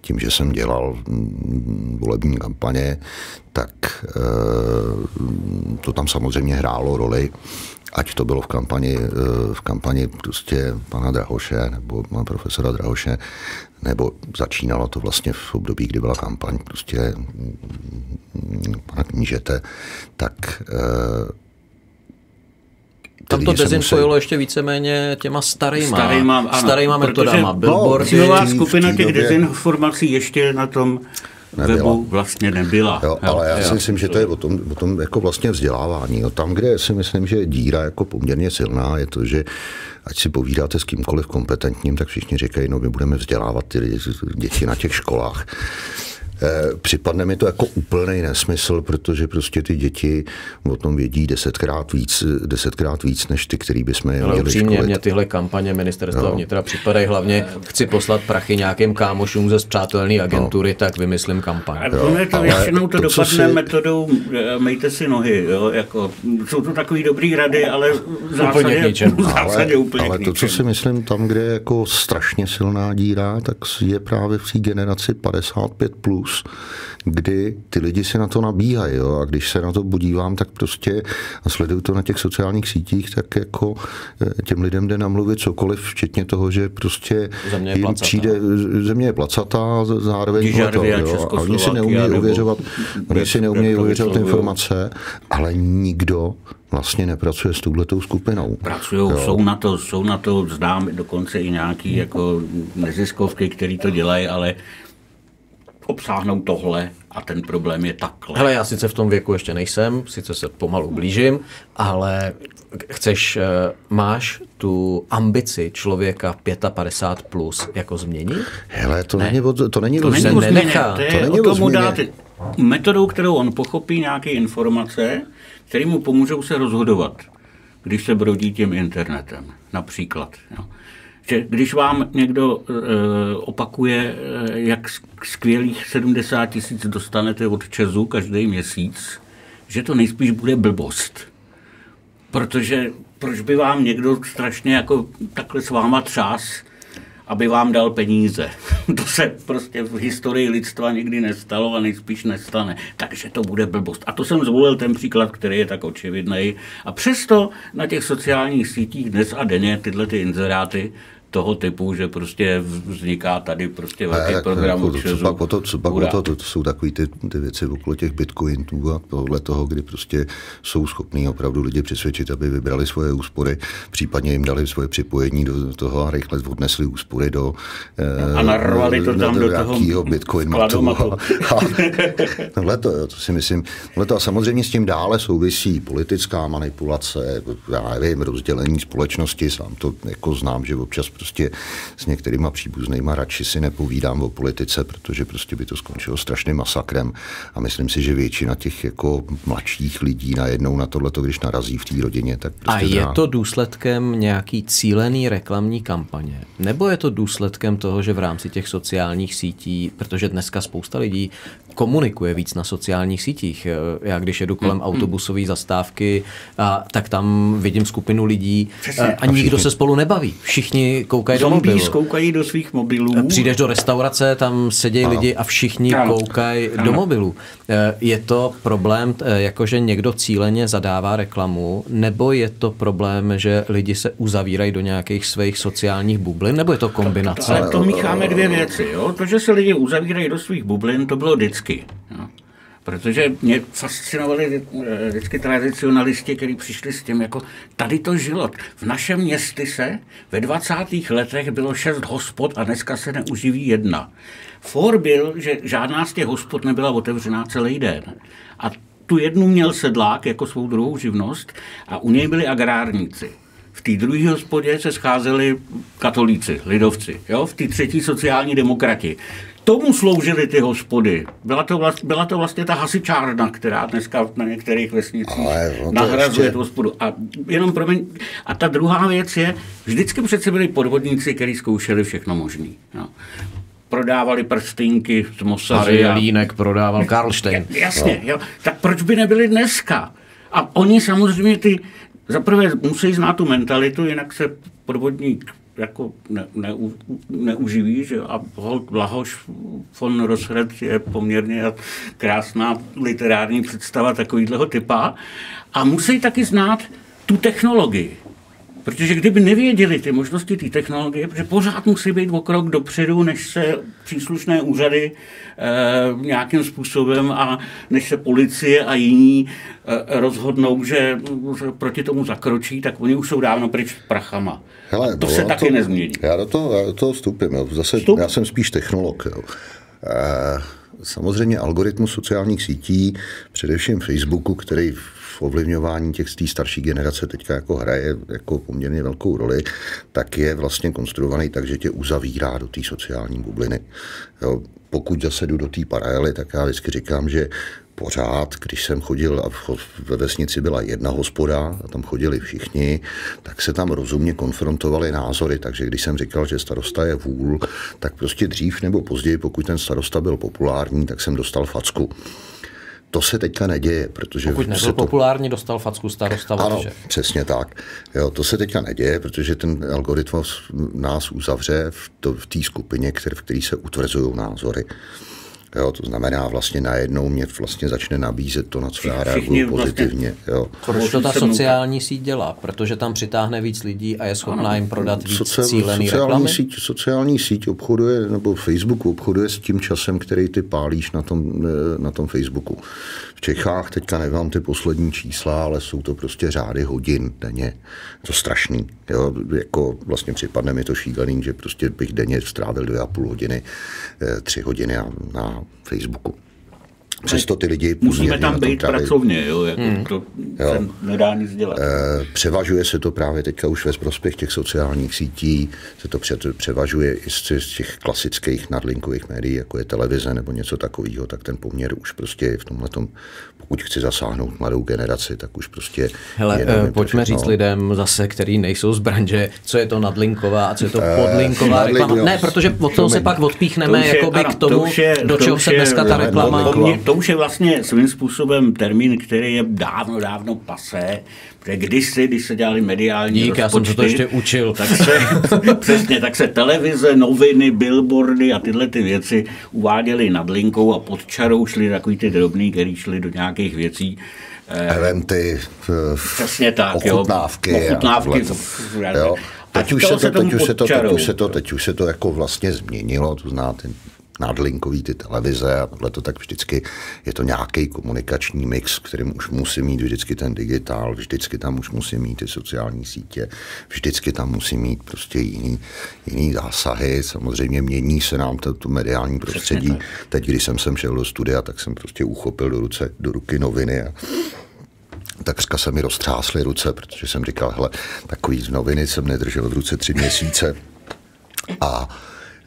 tím, že jsem dělal mm, volební kampaně, tak eh, to tam samozřejmě hrálo roli, ať to bylo v kampani, eh, v kampani prostě pana Drahoše nebo pana profesora Drahoše, nebo začínalo to vlastně v období, kdy byla kampaň prostě mm, pana knížete, tak eh, Tam to dezinfojilo ještě víceméně těma starýma, Starýma, ano, starýma protože- metodama, No, billboardy. Cílová skupina těch době- dezinformací ještě na tom Nebyla. webu vlastně nebyla. Jo, ale já jo. si myslím, že to je o tom, o tom jako vlastně vzdělávání. Jo. Tam, kde si myslím, že díra jako poměrně silná, je to, že ať si povídáte s kýmkoliv kompetentním, tak všichni říkají, no my budeme vzdělávat ty lidi- děti na těch školách. Eh, Připadne mi to jako úplný nesmysl, protože prostě ty děti o tom vědí desetkrát víc, desetkrát víc než ty, který bychom je Ale měli upřímně, školit. mě tyhle kampaně ministerstva vnitra připadají hlavně, chci poslat prachy nějakým kámošům ze zpřátelné agentury, tak vymyslím kampaň. A je to ale většinou to, to, co dopadne si- metodou eh, mejte si nohy. Jo? Jako, jsou to takový dobrý rady, ale v k zásadě, ničemu. v zásadě úplně ale k to, co si myslím, tam, kde je jako strašně silná díra, tak je právě v té generaci 55+, plus, cyklus, kdy ty lidi si na to nabíhají. Jo? A když se na to podívám, tak prostě a sleduju to na těch sociálních sítích, tak jako eh, těm lidem jde namluvit cokoliv, včetně toho, že prostě země je jim placatá. přijde, země je placatá, zároveň a jo? a oni si neumějí nebo ověřovat, oni si neumějí to ověřovat vyslovují. informace, ale nikdo vlastně nepracuje s touhletou skupinou. Pracují, jsou na to, jsou na to, znám dokonce i nějaký jako neziskovky, který to dělají, ale obsáhnou tohle a ten problém je takhle. Hele, já sice v tom věku ještě nejsem, sice se pomalu blížím, ale chceš, eh, máš tu ambici člověka 55 plus jako změnit? Hele, to není, o- to není To o není o změně. to je To není o o tom mu změně. dát metodou, kterou on pochopí nějaké informace, které mu pomůžou se rozhodovat, když se brodí tím internetem, například. Jo. Že když vám někdo e, opakuje, e, jak skvělých 70 tisíc dostanete od Česu každý měsíc, že to nejspíš bude blbost. Protože proč by vám někdo strašně jako takhle s váma třás, aby vám dal peníze. To se prostě v historii lidstva nikdy nestalo a nejspíš nestane. Takže to bude blbost. A to jsem zvolil ten příklad, který je tak očividný. A přesto na těch sociálních sítích dnes a denně tyhle ty inzeráty toho typu, že prostě vzniká tady prostě velký program jako co pak o to, co pak o to, to, jsou takové ty, ty věci okolo těch bitcoinů a tohle toho, kdy prostě jsou schopní opravdu lidi přesvědčit, aby vybrali svoje úspory, případně jim dali svoje připojení do toho a rychle odnesli úspory do A narvali to tam do toho nějakého bitcoin matu. A, a, tohle to, to si myslím, tohle to a samozřejmě s tím dále souvisí politická manipulace, já nevím, rozdělení společnosti, sám to jako znám, že občas prostě s některýma příbuznýma radši si nepovídám o politice, protože prostě by to skončilo strašným masakrem a myslím si, že většina těch jako mladších lidí najednou na tohleto, když narazí v té rodině, tak A prostě je zná- to důsledkem nějaký cílený reklamní kampaně? Nebo je to důsledkem toho, že v rámci těch sociálních sítí, protože dneska spousta lidí komunikuje víc na sociálních sítích. Já když jedu kolem autobusové zastávky, a, tak tam vidím skupinu lidí Přesně. a, a nikdo se spolu nebaví. Všichni koukají do Zombie mobilu. koukají do svých mobilů. Přijdeš do restaurace, tam sedějí lidi a všichni Ano. koukají do Ano. mobilu. Eh, Je to problém, eh, jakože někdo cíleně zadává reklamu, nebo je to problém, že lidi se uzavírají do nějakých svých sociálních bublin, nebo je to kombinace? Ale to mícháme dvě věci. Jo? To, že se lidi uzavírají do svých bublin, to bylo vždycky. Jo? Protože mě fascinovali eh, vždycky tradicionalisti, kteří přišli s tím, jako tady to žilo. V našem městě se ve 20. letech bylo šest hospod a dneska se neuživí jedna. For byl, že žádná z těch hospod nebyla otevřená celý den. A tu jednu měl sedlák jako svou druhou živnost a u něj byli agrárníci. V té druhé hospodě se scházeli katolíci, lidovci, jo? v té třetí sociální demokrati. Tomu sloužily ty hospody. Byla to, vlast, byla to vlastně ta hasičárna, která dneska na některých vesnicích to nahrazuje ještě- tu hospodu. A jenom promiň, a ta druhá věc je, vždycky přece byli podvodníci, kteří zkoušeli všechno možné. Jo? Prodávali prstínky z Mossady. Harry a- Línek prodával Karlštejn. Jasně, jo. Tak proč by nebyli dneska? A oni samozřejmě ty, zaprvé musí znát tu mentalitu, jinak se podvodník jako ne, ne, neuživí, že? a holt Blahoš von Rosred je poměrně krásná literární představa takovýhleho typa a musí taky znát tu technologii. Protože kdyby nevěděli ty možnosti té technologie, protože pořád musí být o krok dopředu, než se příslušné úřady e, nějakým způsobem a než se policie a jiní e, rozhodnou, že proti tomu zakročí, tak oni už jsou dávno pryč prachama. Hele, to no, se taky nezmění. Já do toho, já do toho vstupím. Jo. Zase, Vstup. já jsem spíš technolog. Jo. E, samozřejmě algoritmus sociálních sítí, především Facebooku, který ovlivňování těch té starší generace teďka jako hraje jako poměrně velkou roli, tak je vlastně konstruovaný tak, že tě uzavírá do té sociální bubliny. Jo. Pokud zase jdu do té paralely, tak já vždycky říkám, že pořád, když jsem chodil a ve vesnici byla jedna hospoda a tam chodili všichni, tak se tam rozumně konfrontovaly názory, takže když jsem říkal, že starosta je vůl, tak prostě dřív nebo později, pokud ten starosta byl populární, tak jsem dostal facku. To se teďka neděje, protože Pokud se nebyl to populární, dostal facku starosta ano, Vatře. přesně tak. Jo, to se teďka neděje, protože ten algoritmus nás uzavře v, to, v té skupině, které, v které se utvrzují názory. Jo, to znamená vlastně najednou mě vlastně začne nabízet to, na co já reaguju vlastně- pozitivně. Jo. Proč to ta sociální síť dělá? Protože tam přitáhne víc lidí a je schopná jim prodat víc Soci- cílený sociální reklamy? síť, sociální síť obchoduje, nebo Facebook obchoduje s tím časem, který ty pálíš na tom, eh, na tom Facebooku. V Čechách teďka nevím ty poslední čísla, ale jsou to prostě řády hodin denně. Je to strašný. Jo? Jako vlastně připadne mi to šílený, že prostě bych denně strávil dvě a půl hodiny, eh, tři hodiny na, na Facebooku. Přesto ty lidi Musíme tam tom být pracovně, jo, jako to se nedá nic dělat. Eh, Převažuje se to právě teďka už ve prospěch těch sociálních sítí, se to pře- převažuje i z z těch klasických nadlinkových médií, jako je televize nebo něco takového, tak ten poměr už prostě je v tomhle pokud chci zasáhnout mladou generaci, tak už prostě... Hele, je eh, pojďme všechno. říct lidem zase, který nejsou z branže, co je to nadlinková a co je to podlinková nadlink, reklama. jo. Ne, protože od toho se pak odpíchneme je- jakoby ano, k tomu, už je- do to čeho se je- dneska ta no, reklama... To, to už je vlastně svým způsobem termín, který je dávno, dávno pasé, protože kdysi, když se dělali mediální Dík, já jsem se to rozpočty, ještě učil. Tak se, přesně, tak se televize, noviny, billboardy a tyhle ty věci uváděly nad linkou a pod čarou šly takový ty drobný, který šly do nějakých věcí. Eh, Eventy, eh, Přesně tak, jo. ochutnávky. a Ochutnávky. tohleto. Jo. A Teď už, se to, teď, už se to, teď, už se to, teď už se to jako vlastně změnilo, to znáte nadlinkový ty televize a tohle to tak vždycky je to nějaký komunikační mix, kterým už musí mít vždycky ten digitál, vždycky tam už musí mít ty sociální sítě, vždycky tam musí mít prostě jiný, jiný zásahy, samozřejmě mění se nám to, to mediální prostředí. Teď, když jsem sem šel do studia, tak jsem prostě uchopil do, ruce, do ruky noviny a takřka se mi roztřásly ruce, protože jsem říkal, hele, takový z noviny jsem nedržel v ruce tři měsíce. A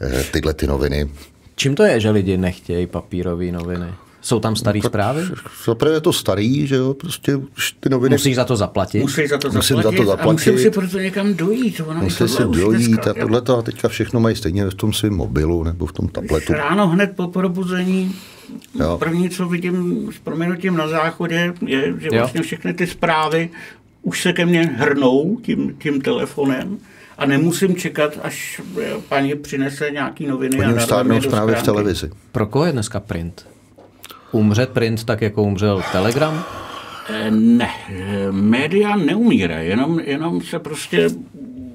eh, tyhle ty noviny, Čím to je, že lidi nechtějí papírové noviny? Jsou tam staré zprávy? zaprvé je to starý, že jo, prostě už ty noviny Musíš za to zaplatit? Musí za to Musím za zaplatit, to a zaplatit. musím si proto někam dojít. Ono i musí tohle se už dojít dneska, a jo. tohle a teďka všechno mají stejně v tom svém mobilu nebo v tom tabletu. Ráno hned po probuzení Jo. první, co vidím s proměnutím na záchodě, je, že Jo. vlastně všechny ty zprávy už se ke mně hrnou tím, tím telefonem a nemusím čekat, až eh, paní přinese nějaký noviny. Oni a už stárnou zprávy v televizi. Pro koho je dneska print? Umře print tak, jako umřel Telegram? Eh, Ne, eh, média neumírají, jenom, jenom se prostě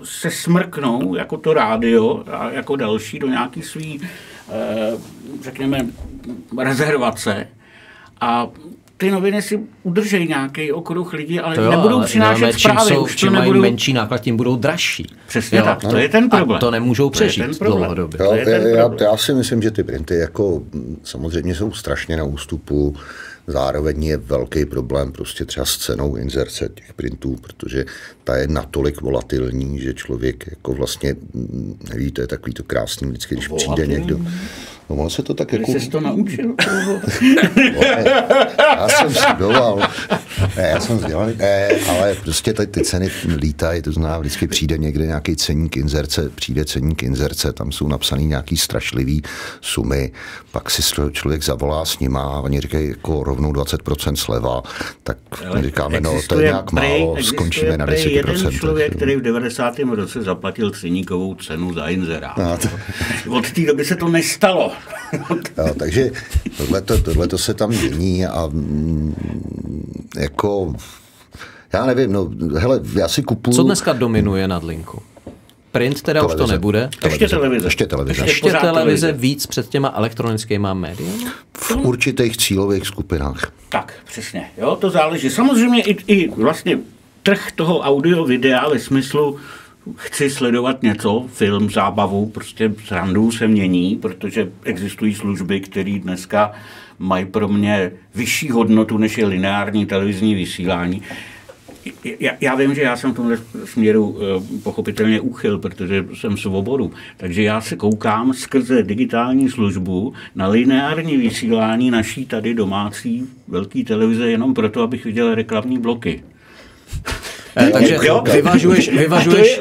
se smrknou, jako to rádio a jako další, do nějaký svý, eh, řekněme, rezervace a ty noviny si udržejí nějaký okruh lidí, ale To jo, nebudou ale přinášet máme, čím, zprávy. jsou, už to čím mají nebudou... menší náklad, tím budou dražší. Přesně tak, to je ten problém. A to nemůžou To je ten přežít problém. dlouhodobě. To Jo, je ten já, já, problém. já si myslím, že ty printy jako mm, samozřejmě jsou strašně na ústupu. Zároveň je velký problém prostě třeba s cenou inzerce těch printů, protože ta je natolik volatilní, že člověk jako vlastně mm, neví, to je takový to krásný vždycky, když přijde Volatilní? někdo. No, on se to tak Ty jako... jsi to naučil? Já jsem studoval. Ne, já jsem vzdělaný. Ne, ale prostě tady ty ceny lítají, to znamená, vždycky přijde někde nějaký ceník inzerce, přijde ceník inzerce, tam jsou napsané nějaký strašlivý sumy, pak si člověk zavolá s nima a oni říkají jako rovnou 20% sleva, tak my říkáme, no to je nějak prej- málo, skončíme na prej 10%. jeden člověk, který v 90. roce zaplatil ceníkovou cenu za inzerát. No, Od té doby se to nestalo. Jo, takže tohleto, tohleto se tam mění a mm, jako, já nevím, no hele, já si kupuju... Co dneska dominuje nad linku? Print teda už to Televize. nebude. Ještě televize. Ještě televize. Ještě Ještě pořád televize televize. víc před těma elektronickými médii? v určitých cílových skupinách. Tak, přesně. Jo, to záleží. Samozřejmě i, i vlastně trh toho audio videa ve smyslu chci sledovat něco, film, zábavu, prostě srandu se mění, protože existují služby, které dneska mají pro mě vyšší hodnotu, než je lineární televizní vysílání. Já, já vím, že já jsem v tomhle směru eh, pochopitelně úchyl, protože jsem svobodu. Takže já se koukám skrze digitální službu na lineární vysílání naší tady domácí velké televize jenom proto, abych viděl reklamní bloky. Eh, Takže Jo? vyvažuješ, vyvažuješ,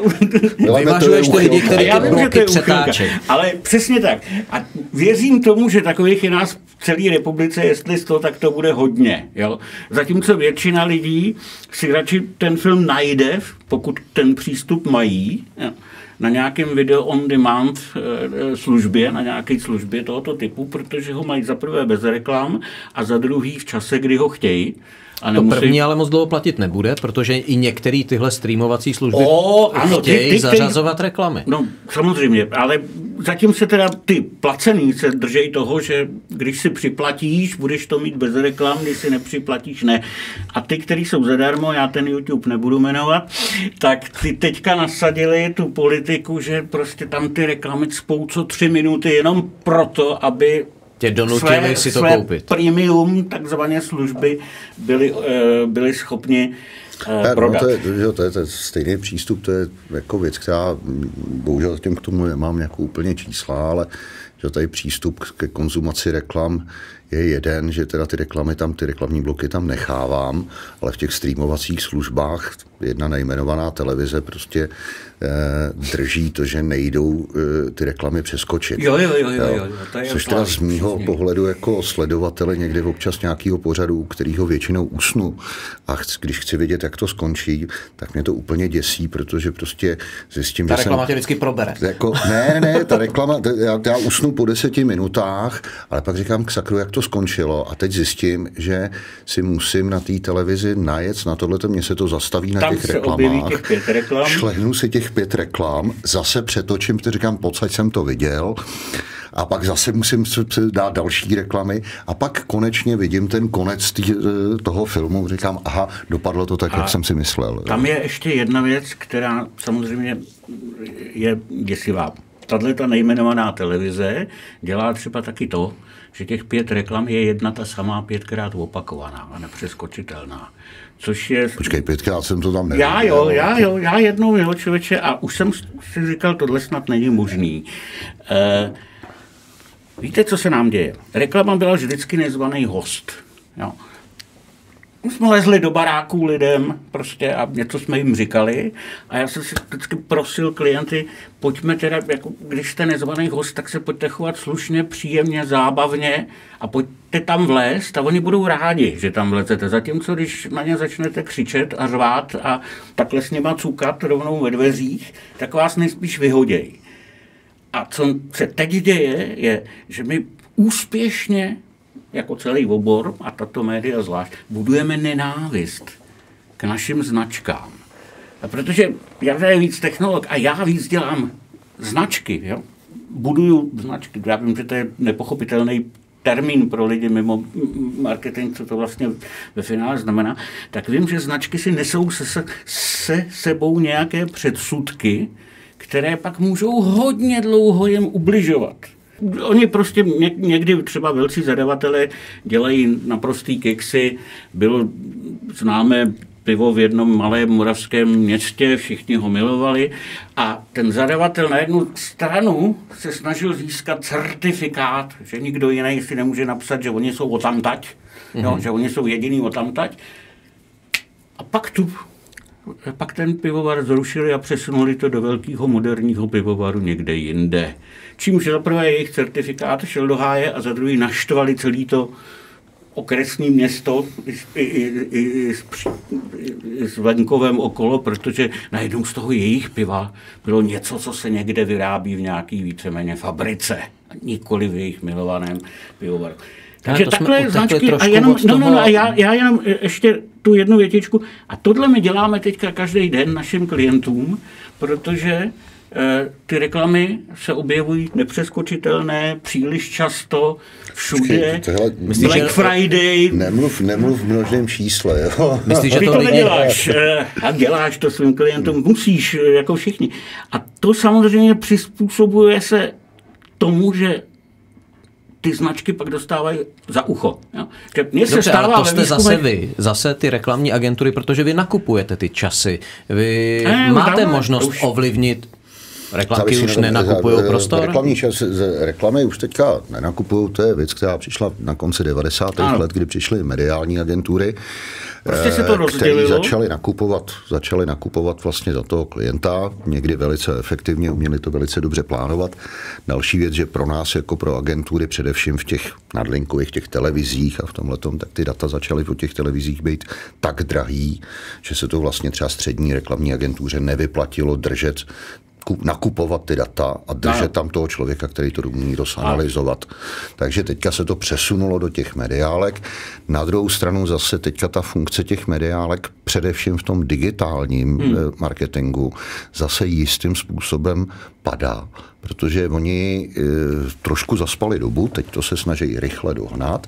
je- vyvažuješ ty lidi, kteří ty bloky přetáčejí. Ale přesně tak. A věřím tomu, že takových je nás v celé republice, jestli to, tak to bude hodně. Jo? Zatímco většina lidí si radši ten film najde, pokud ten přístup mají, jo? na nějakém video on demand eh, službě, na nějaké službě tohoto typu, protože ho mají za prvé bez reklam a za druhý v čase, kdy ho chtějí. A nemusí... To první ale moc dlouho platit nebude, protože i některé tyhle streamovací služby o, ano, chtějí ty, ty, zařazovat ty, reklamy. No samozřejmě, ale zatím se teda ty placený se držej toho, že když si připlatíš, budeš to mít bez reklam, když si nepřiplatíš, ne. A ty, kteří jsou zadarmo, já ten YouTube nebudu jmenovat, tak ty teďka nasadili tu politiku, že prostě tam ty reklamy spou co tři minuty jenom proto, aby tě donutili své, si to své koupit. premium takzvané služby byly, eh, byly schopni uh, prodat. No, to, je, to, to, je, to je stejný přístup, to je jako věc, která bohužel tím k tomu nemám nějakou úplně čísla, ale že tady přístup ke konzumaci reklam je jeden, že teda ty reklamy tam, ty reklamní bloky tam nechávám, ale v těch streamovacích službách jedna nejmenovaná televize prostě eh, drží to, že nejdou eh, ty reklamy přeskočit. Jo, jo, jo, jo, jo, to je Což teda z mýho pohledu jako sledovatele někdy občas nějakého pořadu, kterýho většinou usnu a když chci vědět, jak to skončí, tak mě to úplně děsí, protože prostě zjistím, ta že reklama jsem, tě vždycky probere. Jako, ne, ne, ta reklama, já, já usnu po deseti minutách, ale pak říkám k sakru, jak to skončilo a teď zjistím, že si musím na té televizi najet na tohle, mě se to zastaví na Tam těch reklamách. Těch pět reklam. Šlehnu si těch pět reklam, zase přetočím, to říkám, pocať jsem to viděl a pak zase musím dát další reklamy a pak konečně vidím ten konec tý, toho filmu, říkám, aha, dopadlo to tak, a jak jsem si myslel. Tam je ještě jedna věc, která samozřejmě je děsivá. Tahle ta nejmenovaná televize dělá třeba taky to, že těch pět reklam je jedna ta samá pětkrát opakovaná a nepřeskočitelná. Což je... Počkej, pětkrát jsem to tam neviděl. Já jo, já jo, já jednou jo, člověče, a už jsem si říkal, tohle snad není možný. E, víte, co se nám děje? Reklama byla vždycky nezvaný host. Jo. My jsme lezli do baráků lidem prostě a něco jsme jim říkali a já jsem si vždycky prosil klienty, pojďme teda, jako, když jste nezvaný host, tak se pojďte chovat slušně, příjemně, zábavně a pojďte tam vlézt a oni budou rádi, že tam vlezete. Zatímco, když na ně začnete křičet a řvát a takhle s nima cukat rovnou ve dveřích, tak vás nejspíš vyhodějí. A co se teď děje, je, že my úspěšně jako celý obor a tato média zvlášť, budujeme nenávist k našim značkám. A protože já je víc technolog a já víc dělám značky, jo? buduju značky, já vím, že to je nepochopitelný termín pro lidi mimo marketing, co to vlastně ve finále znamená, tak vím, že značky si nesou se, se sebou nějaké předsudky, které pak můžou hodně dlouho jim ubližovat. Oni prostě někdy třeba velcí zadavatelé dělají naprostý keksy. Bylo známé pivo v jednom malém moravském městě, všichni ho milovali a ten zadavatel na jednu stranu se snažil získat certifikát, že nikdo jiný si nemůže napsat, že oni jsou otamtať, mm-hmm. jo, mhm. že oni jsou jediný otamtať. A pak tu pak ten pivovar zrušili a přesunuli to do velkého moderního pivovaru někde jinde. Čímž za prvé jejich certifikát šel do háje a za druhý naštvali celý to okresní město i, i, i, s, s venkovem okolo, protože najednou z toho jejich piva bylo něco, co se někde vyrábí v nějaký víceméně fabrice, nikoli v jejich milovaném pivovaru. Takže takhle značky a jenom, no, no, no, a já, já jenom ještě tu jednu větičku. A tohle my děláme teďka každý den našim klientům, protože e, ty reklamy se objevují nepřeskočitelné, příliš často, všude. Tohle, Myslíš, Black že... Friday. Nemluv, nemluv v množném čísle. Jo? Myslíš, že Ty to, to neděláš e, a děláš to svým klientům, musíš, e, jako všichni. A to samozřejmě přizpůsobuje se tomu, že ty značky pak dostávají za ucho. Jo. Mně se Dobře, stává ale to jste zase vy, zase ty reklamní agentury, protože vy nakupujete ty časy. Vy ne, máte možnost už. ovlivnit Reklamky už nenakupují prostor? Reklamní čas, reklamy už teďka nenakupují, to je věc, která přišla na konci 90. Ano. let, kdy přišly mediální agentury Prostě se to eh, který začali nakupovat, začali nakupovat vlastně za toho klienta, někdy velice efektivně, uměli to velice dobře plánovat. Další věc, že pro nás jako pro agentury, především v těch nadlinkových těch televizích a v tomhle tak ty data začaly po těch televizích být tak drahý, že se to vlastně třeba střední reklamní agentuře nevyplatilo držet nakupovat ty data a držet No. tam toho člověka, který to umí rozanalizovat. Takže teďka se to přesunulo do těch mediálek. Na druhou stranu zase teďka ta funkce těch mediálek především v tom digitálním hmm. marketingu zase jistým způsobem padá, protože oni e, trošku zaspali dobu, teď to se snaží rychle dohnat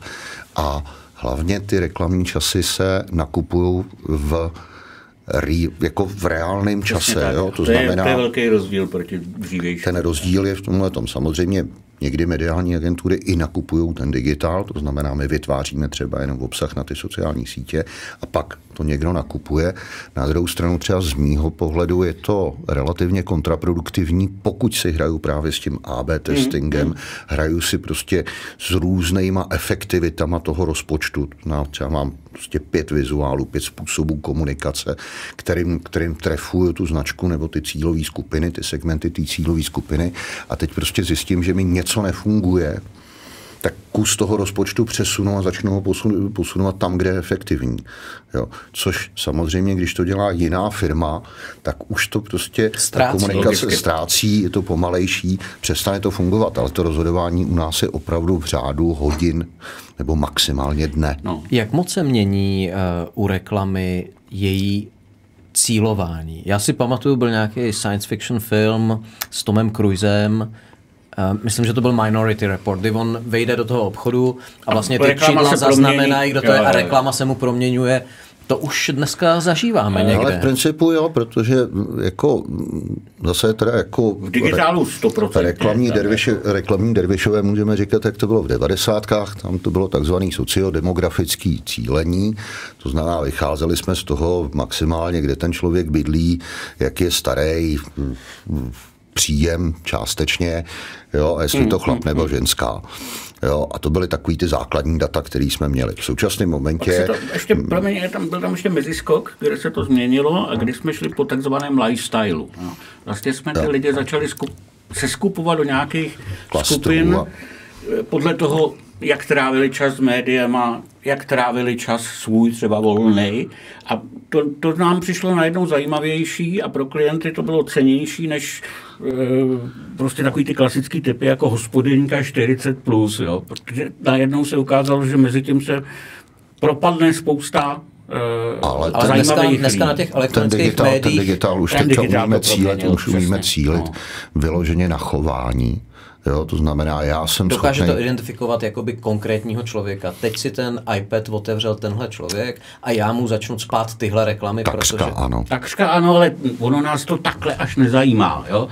a hlavně ty reklamní časy se nakupují v jako v reálném čase. Tak, Jo? To, to, znamená, je, to je velký rozdíl proti dřívějšímu. Ten rozdíl je v tomhle tom. Samozřejmě někdy mediální agentury i nakupují ten digitál, to znamená, my vytváříme třeba jenom obsah na ty sociální sítě a pak to někdo nakupuje. Na druhou stranu třeba z mýho pohledu je to relativně kontraproduktivní, pokud si hraju právě s tím AB testingem, mm, mm. hraju si prostě s různýma efektivitama toho rozpočtu. No, třeba mám prostě pět vizuálů, pět způsobů komunikace, kterým, kterým trefuju tu značku nebo ty cílové skupiny, ty segmenty té cílové skupiny a teď prostě zjistím, že mi něco nefunguje, tak kus toho rozpočtu přesunu a začnu ho posunovat tam, kde je efektivní. Jo. Což samozřejmě, když to dělá jiná firma, tak už to prostě ztrácí, ta komunikace logicky. ztrácí, je to pomalejší, přestane to fungovat, ale to rozhodování u nás je opravdu v řádu hodin nebo maximálně dne. No. Jak moc se mění uh, u reklamy její cílování? Já si pamatuju, byl nějaký science fiction film s Tomem Cruisem, Uh, myslím, že to byl Minority Report, kdy on vejde do toho obchodu a vlastně ty čísla zaznamenají, kdo to je a reklama se mu proměňuje. To už dneska zažíváme ale někde. Ale v principu jo, protože jako zase teda jako... V digitálu 100%. Reklamní, derviše, reklamní dervišové můžeme říkat, jak to bylo v devadesátkách, tam to bylo takzvaný sociodemografický cílení, to znamená, vycházeli jsme z toho maximálně, kde ten člověk bydlí, jak je starý, příjem částečně, jo, a jestli to chlap nebo ženská. Jo, a to byly takový ty základní data, které jsme měli. V současném momentě... To, ještě, promiň, tam, byl tam ještě meziskok, kde se to změnilo a kdy jsme šli po takzvaném lifestylu. No. Vlastně jsme ty jo. lidi začali skup, se skupovat do nějakých Klastrů skupin a... podle toho, jak trávili čas s médiama, jak trávili čas svůj třeba volný. A to, to nám přišlo najednou zajímavější a pro klienty to bylo cenější než e, prostě takový ty klasický typy jako hospodinka 40+, plus, jo, protože najednou se ukázalo, že mezi tím se propadne spousta ale, ale dneska, dneska na těch elektronických ten digitál, médiích... Ten digitál už teď umíme cílit, už umíme cílit no. vyloženě na chování. Jo, to znamená, já jsem Dokáže schopný... to identifikovat jakoby konkrétního člověka. Teď si ten iPad otevřel tenhle člověk a já mu začnu spát tyhle reklamy, Takřka protože... ano. Takřka ano, ale ono nás to takhle až nezajímá. Jo?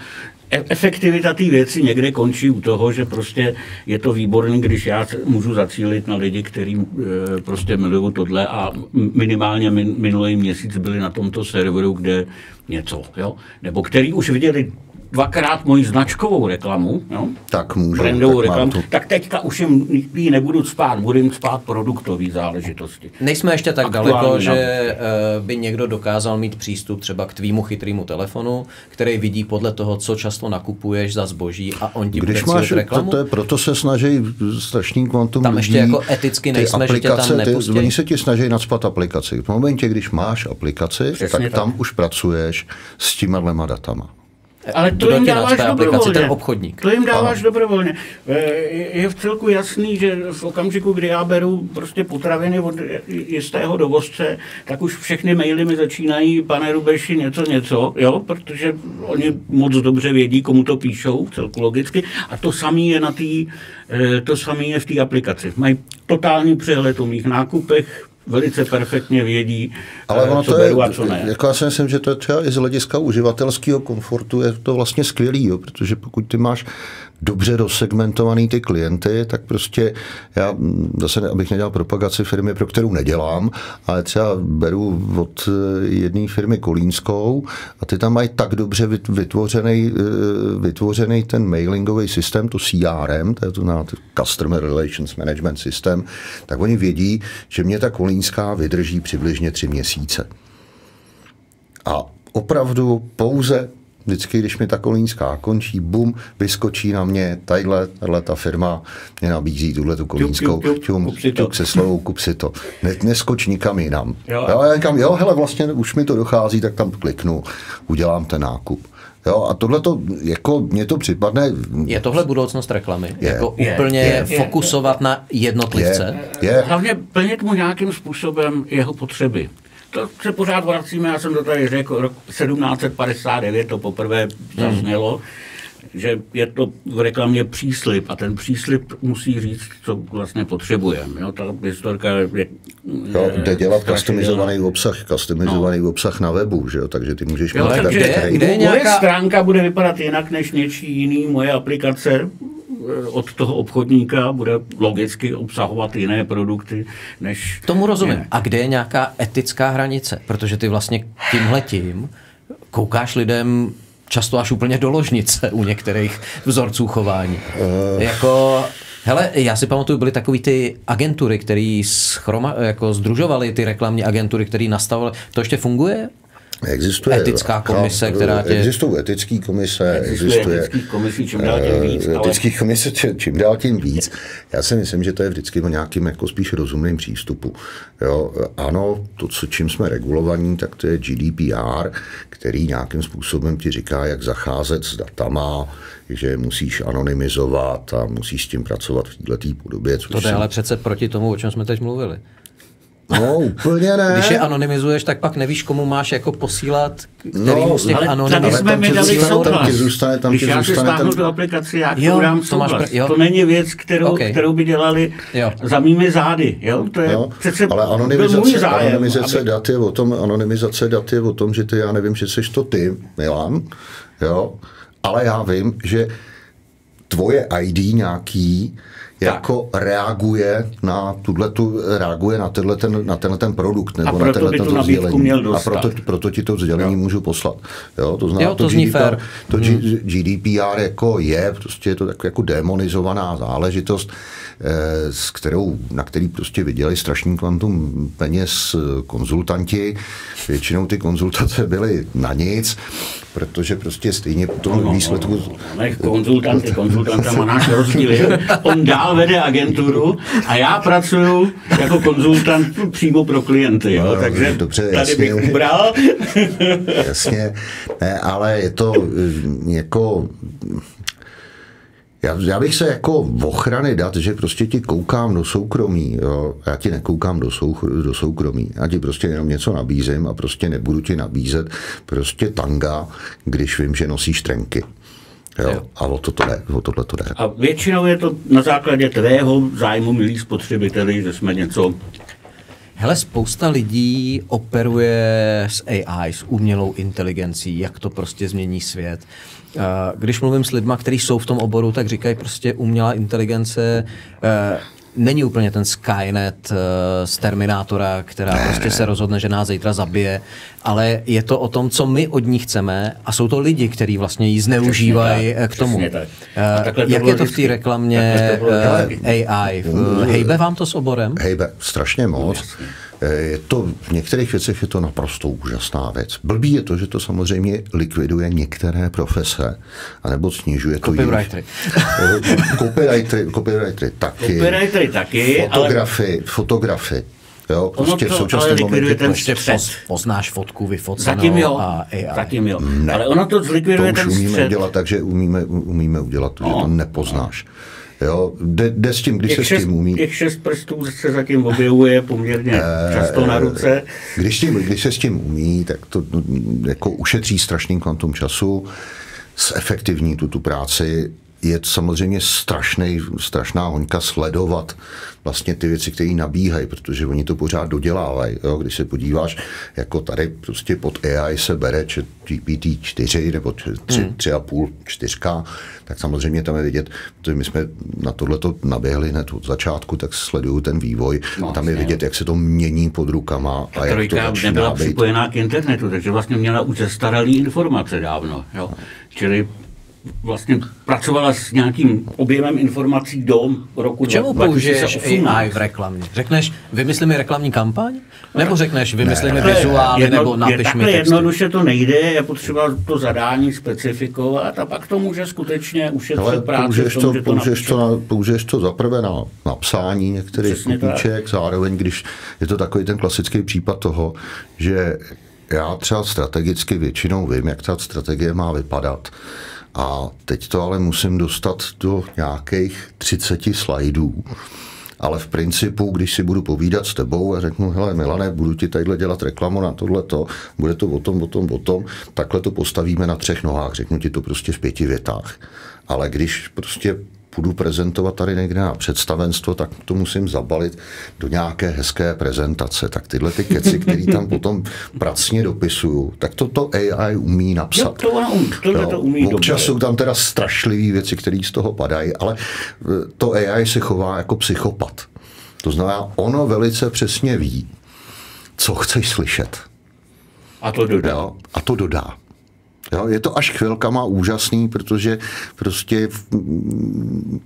E- efektivita té věci někde končí u toho, že prostě je to výborný, když já můžu zacílit na lidi, kteří e, prostě milují tohle a minimálně minulý měsíc byli na tomto serveru, kde něco, jo? nebo který už viděli dvakrát moji značkovou reklamu, jo? tak můžu, brandovou tak reklamu, tu... tak teďka už jim ji nebudu spát, budu jim spát produktové záležitosti. Nejsme ještě tak Aktuální daleko, že uh, by někdo dokázal mít přístup třeba k tvýmu chytrému telefonu, který vidí podle toho, co často nakupuješ za zboží a on ti Když bude máš, reklamu. To, to je, proto se snaží strašný kvantum Tam ještě lidí, jako eticky nejsme, že tě tam nepustí. Ty, oni se ti snaží nadspat aplikaci. V momentě, když máš aplikaci, Přesně tak, tak tam už pracuješ s těma datama. Ale to jim dáváš dobrovolně. ten obchodník. To jim dáváš Aha. dobrovolně. Je v celku jasný, že v okamžiku, kdy já beru prostě potraviny od jistého dovozce, tak už všechny maily mi začínají, pane Rubeši, něco, něco, jo, protože oni moc dobře vědí, komu to píšou, celku logicky. A to samé je na té to samé je v té aplikaci. Mají totální přehled o mých nákupech, velice perfektně vědí, Ale ono co to beru je, a co ne. Jako já si myslím, že to je třeba i z hlediska uživatelského komfortu je to vlastně skvělý, jo, protože pokud ty máš dobře dosegmentovaný ty klienty, tak prostě já zase, abych nedělal propagaci firmy, pro kterou nedělám, ale třeba beru od jedné firmy Kolínskou a ty tam mají tak dobře vytvořený, vytvořený ten mailingový systém, to CRM, to je to na Customer Relations Management System, tak oni vědí, že mě ta Kolínská vydrží přibližně tři měsíce. A opravdu pouze vždycky, když mi ta kolínská končí, bum, vyskočí na mě, tadyhle, tadyhle ta firma mě nabízí tuhle tu kolínskou, ťum, ťuk se slovou, kup si to. Ne, neskoč nikam jinam. Jo. jo, já říkám, jo, hele, vlastně už mi to dochází, tak tam kliknu, udělám ten nákup. Jo, a tohle to, jako mně to připadne... Je tohle budoucnost reklamy? Je. Jako Je. úplně Je. fokusovat na jednotlivce? Je, je. Hlavně plnit mu nějakým způsobem jeho potřeby. To se pořád vracíme, já jsem to tady řekl, rok 1759 to poprvé zaznělo, že je to v reklamě příslip a ten příslip musí říct, co vlastně potřebujeme. Jo? Ta historka je... Jo, jde dělat customizovaný obsah, customizovaný obsah na webu, že jo, takže ty můžeš Jo, mít takže kde- kde je moje nějaká- stránka bude vypadat jinak než něčí jiný, moje aplikace od toho obchodníka bude logicky obsahovat jiné produkty, než... Tomu rozumím. jiné. A kde je nějaká etická hranice? Protože ty vlastně tímhletím koukáš lidem často až úplně do ložnice u některých vzorců chování. Uh. Jako, hele, já si pamatuju, byly takový ty agentury, které schroma, jako združovaly ty reklamní agentury, které nastavovaly. To ještě funguje? Existuje Etická komise, která tě- Existují etické komise, Existuje existuje... etický komisí čím dál tím víc, eh, ale- Etických komise čím dál tím víc. Já si myslím, že to je vždycky o nějakým jako spíš rozumným přístupu. Jo, ano, to, co, čím jsme regulovaní, tak to je GDPR, který nějakým způsobem ti říká, jak zacházet s datama, že je musíš anonymizovat a musíš s tím pracovat v této podobě. Což To jsem- ale přece proti tomu, o čem jsme teď mluvili. No, úplně ne. Když je anonymizuješ, tak pak nevíš, komu máš jako posílat, který No, z těch Ale tady anonymizovaných... jsme tam mi ti dali zůstane- tam souhlas. ti zůstane- tam Když já si zůstane stáhnu ten- tu aplikaci, já Jo, dám to máš pr- jo. To není věc, kterou, Ok. kterou by dělali Jo. za mými zády. Jo? To je Jo, přece ale byl můj anonymizace, zájem. anonymizace aby- dat je o tom, anonymizace dat je o tom, že ty, já nevím, že jsi to ty, Milan, jo, ale já vím, že tvoje ID nějaký jako reaguje na tuhle tu, reaguje na tenhle ten, na tenhle ten produkt nebo A na tenhle to nabídku sdělení. měl A dostat. proto, proto ti to sdělení můžu poslat. Jo, to znamená, Jo, to zní fér. to G- GDPR jako je, prostě je to tak jako demonizovaná záležitost, eh, s kterou, na který prostě vydělají strašný kvantum peněz eh, konzultanti. Většinou ty konzultace byly na nic, protože prostě stejně po tom výsledku... Nech konzultanty, konzultantem a náš rozdíl on dál vede agenturu a já pracuju jako konzultant přímo pro klienty, jo, No, takže dobře, tady jasně. bych ubral. Jasně, ne, ale je to eh, jako... Já, já bych se jako v ochrany dat, že prostě ti koukám do soukromí, jo? já ti nekoukám do, sou, do soukromí, já ti prostě jenom něco nabízím a prostě nebudu ti nabízet prostě tanga, když vím, že nosíš trenky. Jo? Jo. A o to to jde, o tohle to jde. A většinou je to na základě tvého zájmu, milí spotřebiteli, že jsme něco Hele, spousta lidí operuje s AI, s umělou inteligencí, jak to prostě změní svět. Eh, Když mluvím s lidma, kteří jsou v tom oboru, tak říkají prostě umělá inteligence eh, není úplně ten Skynet eh, z Terminátora, která ne, prostě ne. se rozhodne, že nás zítra zabije, ale je to o tom, co my od ní chceme a jsou to lidi, kteří vlastně ji zneužívají eh, k tomu. tak. To Jak bylo je to v té reklamě to vždycky. AI? Hejbe vám to s oborem? Hejbe, strašně moc. Eh, Je to, v některých věcech je to naprosto úžasná věc. Blbý je to, že to samozřejmě likviduje některé profese, anebo snižuje to. Copywritery. Eh, Copywritery, copywritery taky. Copywritery taky, ale Fotografy, fotografy. Jo, Ono prostě v to ale současném momentě ten střed. poz, poznáš fotku vyfocenou Zatím jo, a AI. zatím jo. Ne. Ale ono to to zlikviduje už ten umíme střed. udělat tak, že umíme, umíme udělat to, že No. to nepoznáš. Jo, jde, jde s tím, když se Těch s šest, tím umí. těch šest prstů se zatím objevuje poměrně Eh, často na ruce. Když, tím, když se s tím umí, tak to jako ušetří strašný kvantum času, zefektivní tu, tu práci. Je samozřejmě strašný, strašná hoňka sledovat vlastně ty věci, které nabíhají, protože oni to pořád dodělávají. Jo? Když se podíváš, jako tady prostě pod AI se bere GPT 4 nebo 3, hmm. 3,5, 4, tak samozřejmě tam je vidět, protože my jsme na tohleto naběhli hned od začátku, tak sleduju ten vývoj No, a tam je vidět, jak se to mění pod rukama a, jak to nebyla být. připojená k internetu, takže vlastně měla už zastaralý informace dávno. Jo. Čili vlastně pracovala s nějakým objemem informací do roku K čemu 2018. použiješ AI v reklamě? Řekneš, vymysli mi reklamní kampaň? Nebo řekneš, vymysli mi Takhle vizuály, jedno- nebo je, napiš mi takhle texty? jednoduše to nejde, je potřeba to zadání specifikovat a pak to může skutečně ušetřit Ale práci použiješ tom, to, že to použiješ, to, na, použiješ to zaprvé na napsání některých Přesně tak. kopíček, zároveň, když je to takový ten klasický případ toho, že já třeba strategicky většinou vím, jak ta strategie má vypadat. A teď to ale musím dostat do nějakých 30 slajdů. Ale v principu, když si budu povídat s tebou a řeknu, hele Milane, budu ti tadyhle dělat reklamu na tohleto, bude to o tom, o tom, o tom, takhle to postavíme na třech nohách, řeknu ti to prostě v pěti větách. Ale když prostě půjdu prezentovat tady někde na představenstvo, tak to musím zabalit do nějaké hezké prezentace. Tak tyhle ty keci, které tam potom pracně dopisuju, tak to to AI umí napsat. Jo, to, umí, to, to umí Občas dobře. jsou tam teda strašlivé věci, které z toho padají, ale eh, to AI se chová jako psychopat. To znamená, ono velice přesně ví, co chceš slyšet. A to dodá. Jo, a to dodá. Jo, je to až chvilkama úžasný, protože prostě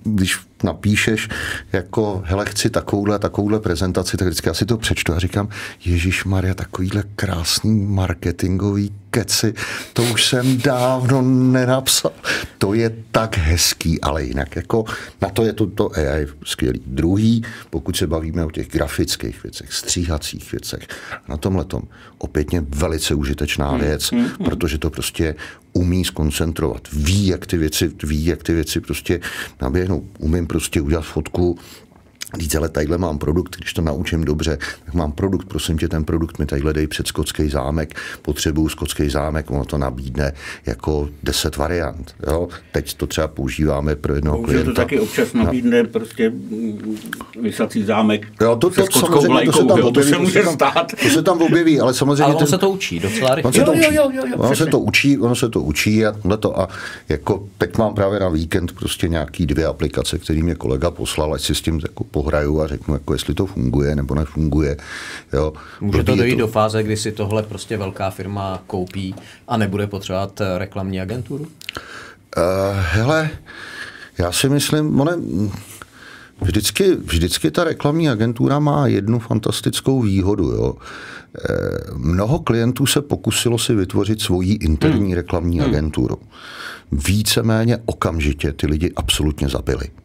když napíšeš jako, hele, chci takovouhle, takovouhle prezentaci, tak vždycky asi to přečtu a říkám, Ježíš Maria, takovýhle krásný marketingový keci, to už jsem dávno nenapsal. To je tak hezký, ale jinak jako na to je to, to AI skvělý. Druhý, pokud se bavíme o těch grafických věcech, stříhacích věcech, na tomhle tom opětně velice užitečná hmm. věc, hmm. protože to prostě umí skoncentrovat, ví, jak ty věci, ví, jak ty věci prostě naběhnou. Umím prostě udělat fotku, Říct, ale tadyhle mám produkt, když to naučím dobře, tak mám produkt, prosím tě, ten produkt mi tadyhle dej před skotský zámek, potřebuju skotský zámek, ono to nabídne jako 10 variant. Jo? Teď to třeba používáme pro jednoho Bohužel klienta. to taky občas nabídne no. prostě vysací zámek jo, to, to, to, vlajkou, to se tam objeví, to se může to se tam, stát. To se tam objeví, ale samozřejmě... Ale on ten, se to učí docela rychle. On se to učí, jo, jo, jo, ono se to učí, ono se to učí a, to a jako teď mám právě na víkend prostě nějaký dvě aplikace, který mě kolega poslal, ať si s tím jako pohraju a řeknu, jako jestli to funguje nebo nefunguje. Jo. Může to dojít to... do fáze, kdy si tohle prostě velká firma koupí a nebude potřebovat eh, reklamní agenturu? Uh, hele, já si myslím, one, vždycky, vždycky ta reklamní agentura má jednu fantastickou výhodu. Jo. Eh, mnoho klientů se pokusilo si vytvořit svoji interní hmm. reklamní hmm. agenturu. Víceméně okamžitě ty lidi absolutně zabili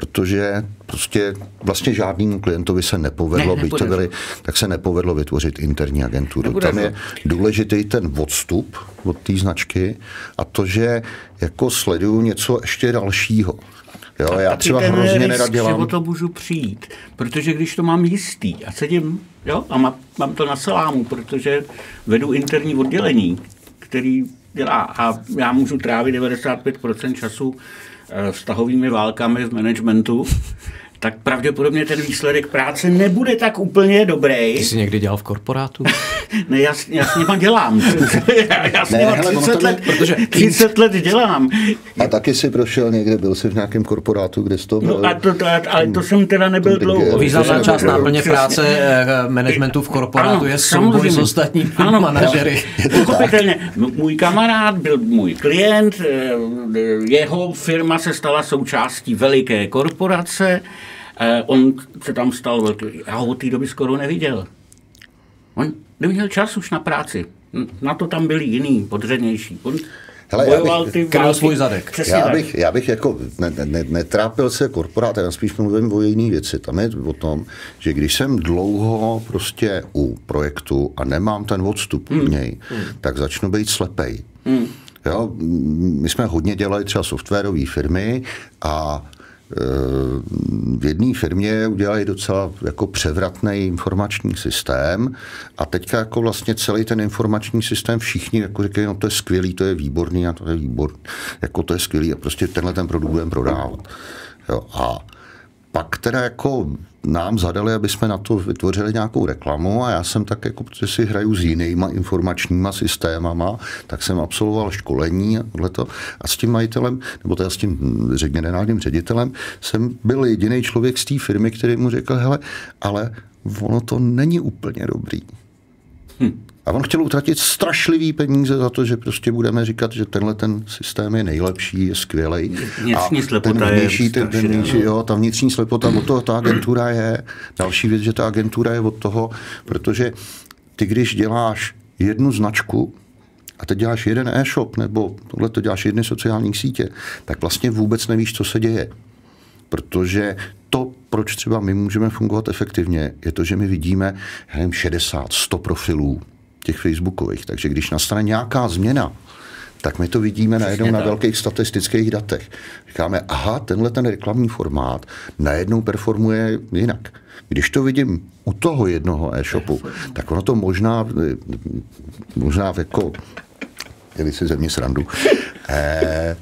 protože prostě vlastně žádnému klientovi se nepovedlo, ne, byť to byli, tak se nepovedlo vytvořit interní agenturu. Nebude Tam je důležitý ten odstup od té značky a to, že jako sleduju něco ještě dalšího. Jo, a já třeba hrozně nerad dělám. Že to můžu přijít, protože když to mám jistý a sedím jo, a mám, mám to na salámu, protože vedu interní oddělení, který dělá a já můžu trávit 95% času vztahovými válkami v managementu, tak pravděpodobně ten výsledek práce nebude tak úplně dobrý. Ty jsi někdy dělal v korporátu? ne, já, já s nima dělám. já s nima 30, let, protože 30 let dělám. A taky si prošel někde, byl jsi v nějakém korporátu, kde jsi to byl? No a to, to, ale to jsem teda nebyl dlouho. Významná část náplně práce eh, managementu v korporátu ano, je souboj s ostatními ano, manažery. Pochopitelně, můj kamarád byl můj klient, eh, jeho firma se stala součástí veliké korporace, Eh, on se tam stal velký. Já ho od té doby skoro neviděl. On neměl čas už na práci. Na to tam byli jiný, podřednější. On Hele, bojoval já bych, ty války. svůj zadek. já bych, já bych jako ne, ne, netrápil se korporát, já spíš mluvím o jiné věci. Tam je o tom, že když jsem dlouho prostě u projektu a nemám ten odstup hmm. u něj, hmm. tak začnu být slepej. Hmm. Jo, my jsme hodně dělali třeba softwarové firmy a v jedné firmě udělali docela jako převratný informační systém a teďka jako vlastně celý ten informační systém všichni jako říkají, no to je skvělý, to je výborný a to je výborný, jako to je skvělý a prostě tenhle ten produkt budeme prodávat. Jo, a pak teda jako nám zadali, aby jsme na to vytvořili nějakou reklamu a já jsem tak, jako, protože si hraju s jinýma informačníma systémama, tak jsem absolvoval školení a tohleto. A s tím majitelem, nebo teda s tím generálním ředitelem, jsem byl jediný člověk z té firmy, který mu řekl, hele, ale ono to není úplně dobrý. Hm. A on chtěl utratit strašlivý peníze za to, že prostě budeme říkat, že tenhle ten systém je nejlepší, je skvělý. Vnitřní slepota ten vnější, je ten, ten vnější, jo, ta vnitřní slepota, od toho ta agentura je. Další věc, že ta agentura je od toho, protože ty, když děláš jednu značku, a teď děláš jeden e-shop, nebo tohle to děláš jedny sociální sítě, tak vlastně vůbec nevíš, co se děje. Protože to, proč třeba my můžeme fungovat efektivně, je to, že my vidíme, já nevím, 60, 100 profilů těch facebookových. Takže když nastane nějaká změna, tak my to vidíme Přesně najednou tak. na velkých statistických datech. Říkáme, aha, tenhle ten reklamní formát najednou performuje jinak. Když to vidím u toho jednoho e-shopu, tak ono to možná, možná jako, kdyby si ze mě srandu, eh,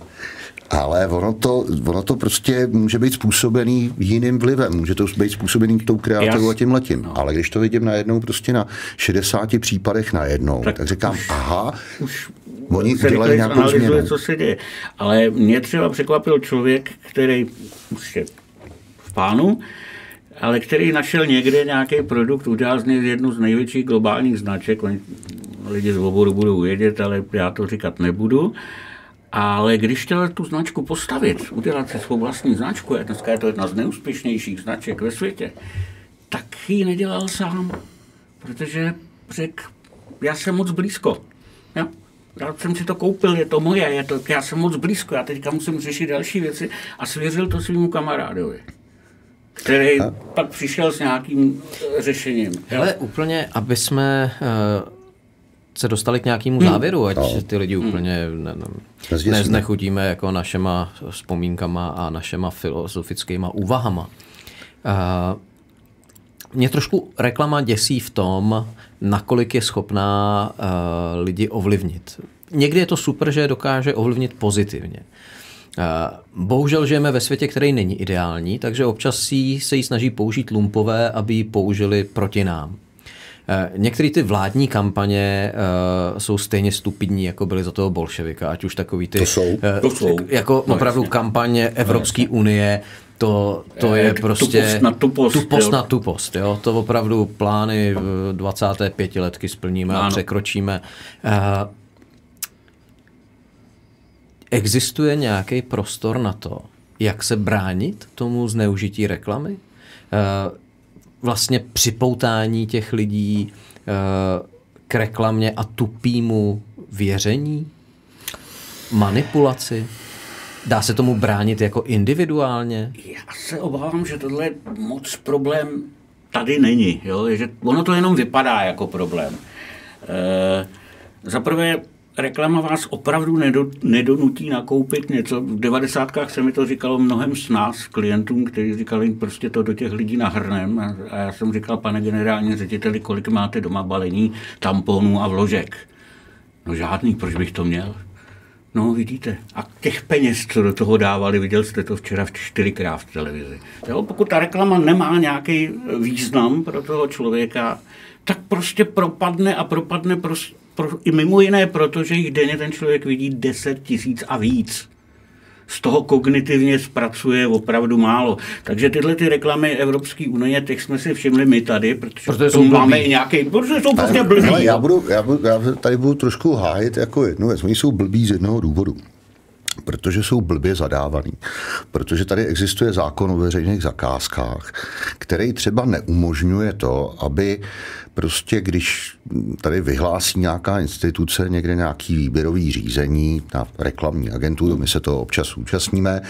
ale ono to, ono to prostě může být způsobený jiným vlivem, může to být způsobený tou kreativou a tím letím. No. Ale když to vidím najednou prostě na 60 případech najednou, tak, tak říkám, už, aha, už oni udělali nějakou změnu. co se děje. Ale mě třeba překvapil člověk, který už je v pánu, ale který našel někde nějaký produkt, udělal z něj jednu z největších globálních značek, oni lidi z oboru budou vědět, ale já to říkat nebudu. Ale když chtěl tu značku postavit, udělat si svou vlastní značku, a dneska je to jedna z neúspěšnějších značek ve světě, tak ji nedělal sám, protože řekl, já jsem moc blízko. Já, já jsem si to koupil, je to moje, je to, já jsem moc blízko, já teďka musím řešit další věci a svěřil to svýmu kamarádovi který a? pak přišel s nějakým řešením. Ale úplně, aby jsme uh, se dostali k nějakému hmm. závěru, ať no. ty lidi hmm. úplně ne, ne, neznechutíme jako našema vzpomínkama a našema filozofickýma úvahama. Uh, mě trošku reklama děsí v tom, nakolik je schopná uh, lidi ovlivnit. Někdy je to super, že dokáže ovlivnit pozitivně. Uh, bohužel žijeme ve světě, který není ideální, takže občas si se jí snaží použít lumpové, aby ji použili proti nám. Eh, některé ty vládní kampaně uh, jsou stejně stupidní, jako byly za toho bolševika, ať už takový ty... To jsou. Uh, to jsou. Jako no, jasně. kampaně Evropské no, unie, to, to je prostě tupost na tupost, tupost jo. na tupost. Jo? To opravdu plány 25 letky splníme ano. a překročíme. Uh, existuje nějaký prostor na to, jak se bránit tomu zneužití reklamy? Uh, vlastně připoutání těch lidí uh, k reklamě a tupýmu věření? Manipulaci? Dá se tomu bránit jako individuálně? Já se obávám, že tohle je moc problém tady není. Jo? Že ono to jenom vypadá jako problém. E, Za prvé, reklama vás opravdu nedo, nedonutí nakoupit něco. V devadesátkách se mi to říkalo mnohem s nás, klientům, kteří říkali, prostě to do těch lidí nahrnem. A, já jsem říkal, pane generální řediteli, kolik máte doma balení tamponů a vložek? No žádný, proč bych to měl? No, vidíte. A těch peněz, co do toho dávali, viděl jste to včera v čtyřikrát v televizi. Jo, pokud ta reklama nemá nějaký význam pro toho člověka, tak prostě propadne a propadne prostě pro, i mimo jiné proto, že jich denně ten člověk vidí 10 tisíc a víc. Z toho kognitivně zpracuje opravdu málo. Takže tyhle ty reklamy Evropské unie, těch jsme si všimli my tady, protože, protože jsou máme i nějaký, protože jsou prostě blbý. Ale já, budu, já, budu, já tady budu trošku hájit jako jednu věc. Oni jsou blbí z jednoho důvodu protože jsou blbě zadávaný. Protože tady existuje zákon o veřejných zakázkách, který třeba neumožňuje to, aby prostě, když tady vyhlásí nějaká instituce někde nějaký výběrový řízení na reklamní agenturu, my se to občas účastníme,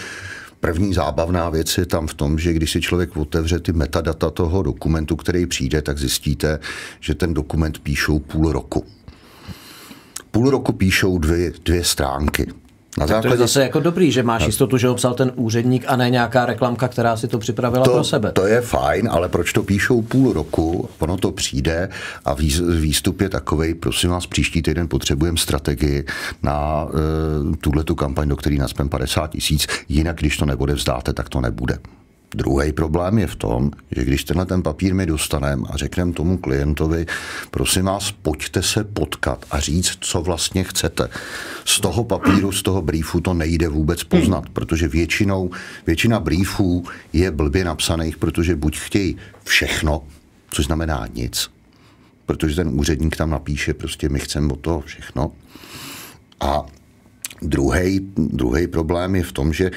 První zábavná věc je tam v tom, že když si člověk otevře ty metadata toho dokumentu, který přijde, tak zjistíte, že ten dokument píšou půl roku. Půl roku píšou dvě, dvě stránky. Na tak základě... to je zase jako dobrý, že máš jistotu, že ho psal ten úředník a ne nějaká reklamka, která si to připravila to, pro sebe. To je fajn, ale proč to píšou půl roku, ono to přijde a výstup je takový, prosím vás, příští týden potřebujeme strategii na uh, tuhle tu kampaň, do které naspem 50 tisíc, jinak když to nebude vzdáte, tak to nebude. Druhý problém je v tom, že když tenhle ten papír my dostaneme a řekneme tomu klientovi, prosím vás, pojďte se potkat a říct, co vlastně chcete. Z toho papíru, z toho briefu to nejde vůbec poznat, protože většinou, většina briefů je blbě napsaných, protože buď chtějí všechno, což znamená nic, protože ten úředník tam napíše, prostě my chceme od toho všechno. A druhý problém je v tom, že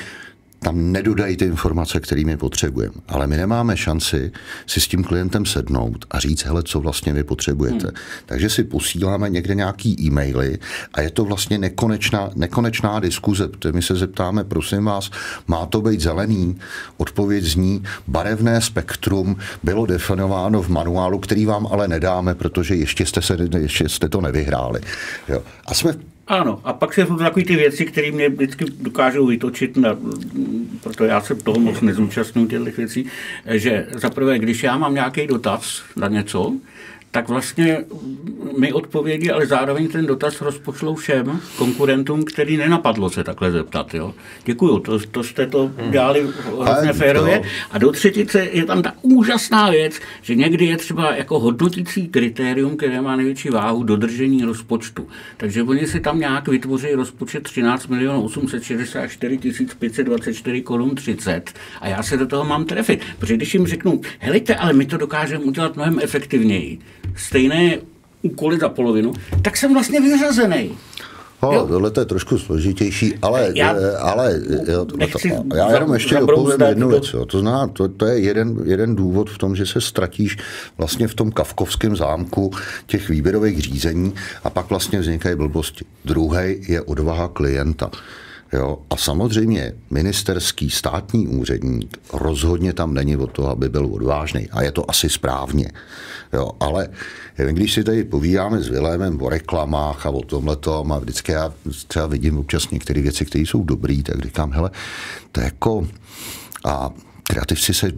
tam nedodají ty informace, které my potřebujeme. Ale my nemáme šanci si s tím klientem sednout a říct, hele, co vlastně vy potřebujete. Hmm. Takže si posíláme někde nějaký e-maily a je to vlastně nekonečná, nekonečná diskuze, protože my se zeptáme, prosím vás, má to být zelený? Odpověď zní, barevné spektrum bylo definováno v manuálu, který vám ale nedáme, protože ještě jste, se, ještě jste to nevyhráli. Jo. A jsme ano, a pak jsou to takové ty věci, které mě vždycky dokážou vytočit, na, proto já se toho moc nezúčastňuji těch věcí, že zaprvé, když já mám nějaký dotaz na něco, tak vlastně mi odpovědí, ale zároveň ten dotaz rozpošlou všem konkurentům, který nenapadlo se takhle zeptat. Jo. Děkuju, to, to jste to dělali hrozně férově. A do třetice je tam ta úžasná věc, že někdy je třeba jako hodnotící kritérium, které má největší váhu, dodržení rozpočtu. Takže oni si tam nějak vytvoří rozpočet 13 milionů 864 524 korun 30 a já se do toho mám trefit. Protože když jim řeknu, helejte, ale my to dokážeme udělat mnohem efektivněji, stejné úkoly za polovinu, tak jsem vlastně vyřazený. No, tohle je trošku složitější, ale já, ale jo, to, já jenom ještě dopovím jednu věc. Jo. To, zná, to, to je jeden, jeden důvod v tom, že se ztratíš vlastně v tom kavkovském zámku těch výběrových řízení a pak vlastně vznikají blbosti. Druhý je odvaha klienta. Jo? A samozřejmě ministerský státní úředník rozhodně tam není o to, aby byl odvážný. A je to asi správně. Jo? Ale když si tady povídáme s Vilémem o reklamách a o tomhle a vždycky já třeba vidím občas některé věci, které jsou dobré, tak říkám, hele, to je jako... A kreativci se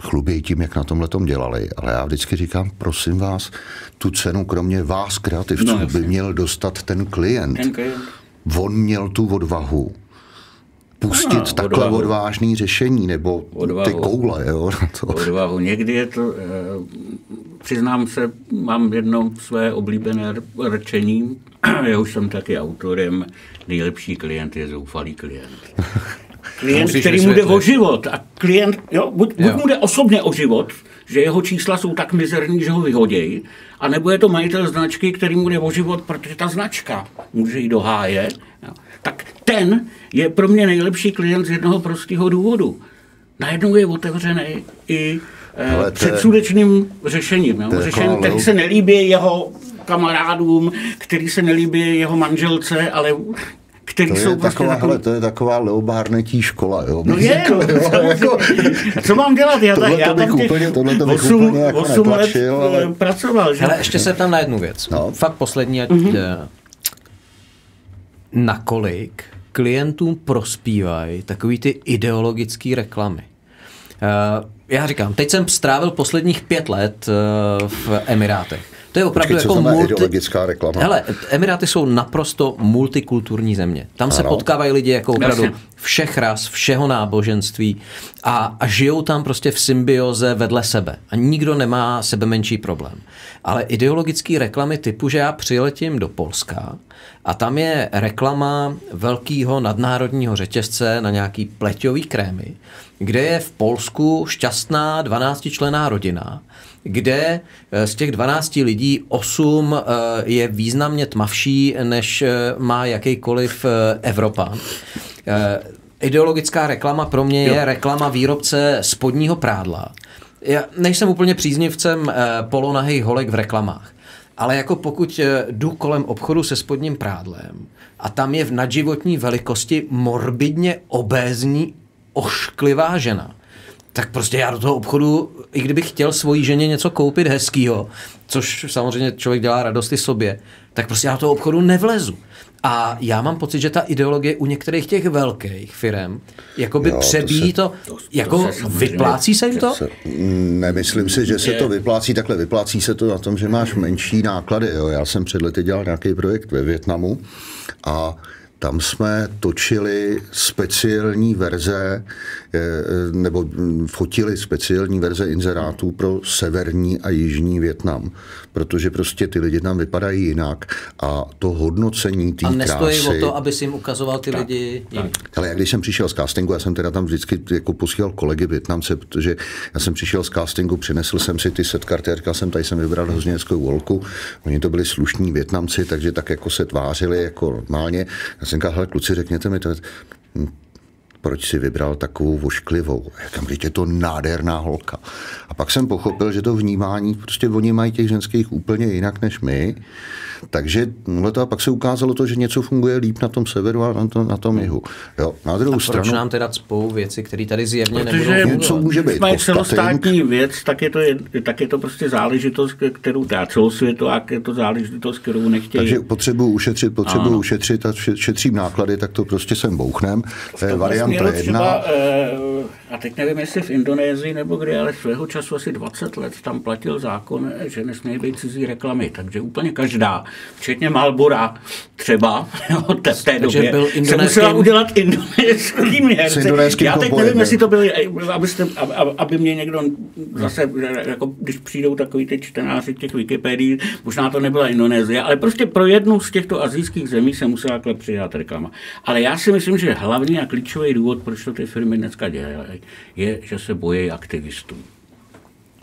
chlubějí tím, jak na tomhle tom dělali, ale já vždycky říkám, prosím vás, tu cenu kromě vás, kreativců, no, by měl dostat ten klient. Ten klient on měl tu odvahu pustit ano, takhle odvahu. odvážný řešení, nebo odvahu. ty koule. Jo, na to. Odvahu. Někdy je to, eh, přiznám se, mám jedno své oblíbené rčení, jehož jsem taky autorem, nejlepší klient je zoufalý klient. Klient, který mu jde o život. A klient, jo, buď, buď mu jde osobně o život, že jeho čísla jsou tak mizerní, že ho vyhodějí, a nebo je to majitel značky, který mu jde o život, protože ta značka může jít do háje, jo. tak ten je pro mě nejlepší klient z jednoho prostého důvodu. Najednou je otevřený i eh, předsudečným řešením. Jo. Řešením, který se nelíbí jeho kamarádům, který se nelíbí jeho manželce, ale který to jsou je prostě taková, takový... hele, to je taková leobárnetí škola. Jo? No je, no, jako, co mám dělat? Já, tohle já tam těch úplně, tohle to 8, úplně jako 8 let ale... Eh, pracoval. Že? Ale ještě se tam na jednu věc. No. Fakt poslední, ať, mm-hmm. nakolik klientům prospívají takový ty ideologické reklamy. Uh, já říkám, teď jsem strávil posledních pět let uh, v Emirátech. To je opravdu Počkej, jako multi... ideologická reklama. Hele, Emiráty jsou naprosto multikulturní země. Tam ano. se potkávají lidi jako opravdu všech ras, všeho náboženství a, a žijou tam prostě v symbioze vedle sebe. A nikdo nemá sebe menší problém. Ale ideologické reklamy typu, že já přiletím do Polska a tam je reklama velkého nadnárodního řetězce na nějaký pleťový krémy, kde je v Polsku šťastná 12-člená rodina kde eh, z těch 12 lidí 8 eh, je významně tmavší, než eh, má jakýkoliv Evropa. Ideologická reklama pro mě je reklama výrobce spodního prádla. Já nejsem úplně příznivcem polonahých holek v reklamách. Ale jako pokud jdu kolem obchodu se spodním prádlem a tam je v nadživotní velikosti morbidně obézní ošklivá žena, tak prostě já do toho obchodu, i kdybych chtěl svojí ženě něco koupit hezkýho, což samozřejmě člověk dělá radosti sobě, tak prostě já do toho obchodu nevlezu. A já mám pocit, že ta ideologie u některých těch velkých firm jakoby jo, přebíjí to, se, to, jako to se vyplácí se jim to? Se, nemyslím si, že se to vyplácí takhle. Vyplácí se to na tom, že máš menší náklady. Jo. Já jsem před lety dělal nějaký projekt ve Větnamu a tam jsme točili speciální verze nebo fotili speciální verze inzerátů pro severní a jižní Větnam, protože prostě ty lidi tam vypadají jinak a to hodnocení té krásy... A nestojí krásy, o to, aby si jim ukazoval ty tak, lidi jinak. Ale já když jsem přišel z castingu, já jsem teda tam vždycky jako posílal kolegy Větnamce, protože já jsem přišel z castingu, přinesl jsem si ty setkarty a říkal jsem, tady jsem vybral hrozně hezkou volku. Oni to byli slušní Větnamci, takže tak jako se tvářili jako normálně. Já jsem říkal, hele kluci, řekněte mi to, proč si vybral takovou vošklivou. Já říkám, je to nádherná holka. A pak jsem pochopil, že to vnímání, prostě oni mají těch ženských úplně jinak než my. Takže no to a pak se ukázalo to, že něco funguje líp na tom severu a na, to, na tom jihu. Jo, na druhou a proč stranu, nám teda cpou věci, které tady zjevně Protože nebudou může být. Když mají celostátní věc, tak je, to, je, tak je to prostě záležitost, kterou dá celosvětová, je to záležitost, kterou nechtějí. takže potřebuji ušetřit, potřebuji ušetřit a še- šetřím náklady, tak to prostě sem bouchnem. To je To Minut jedna. chyba, e, a teď nevím, jestli v Indonésii nebo kde, ale svého času asi 20 let tam platil zákon, že nesmějí být cizí reklamy. Takže úplně každá, včetně Malbora třeba, jo, te, v té Takže době, byl se musela udělat indonéským herce. indonéským Já teď kompojentem. nevím, jestli to byly, abyste, ab- ab- aby mě někdo zase, jako když přijdou takový ty čtenáři těch Wikipedií, možná to nebyla Indonésie, ale prostě pro jednu z těchto azijských zemí se musela přidat reklama. Ale já si myslím, že hlavní a klíčový důvod, proč to ty firmy dneska dělají, je, že se bojí aktivistů.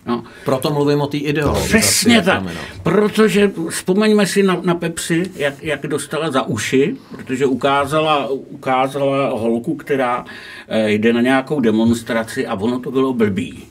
No, Proto mluvím o té ideologii. Přesně tak. Protože vzpomeňme si na, na Pepsi, jak, jak dostala za uši, protože ukázala, ukázala holku, která eh, jde na nějakou demonstraci a ono to bylo blbý.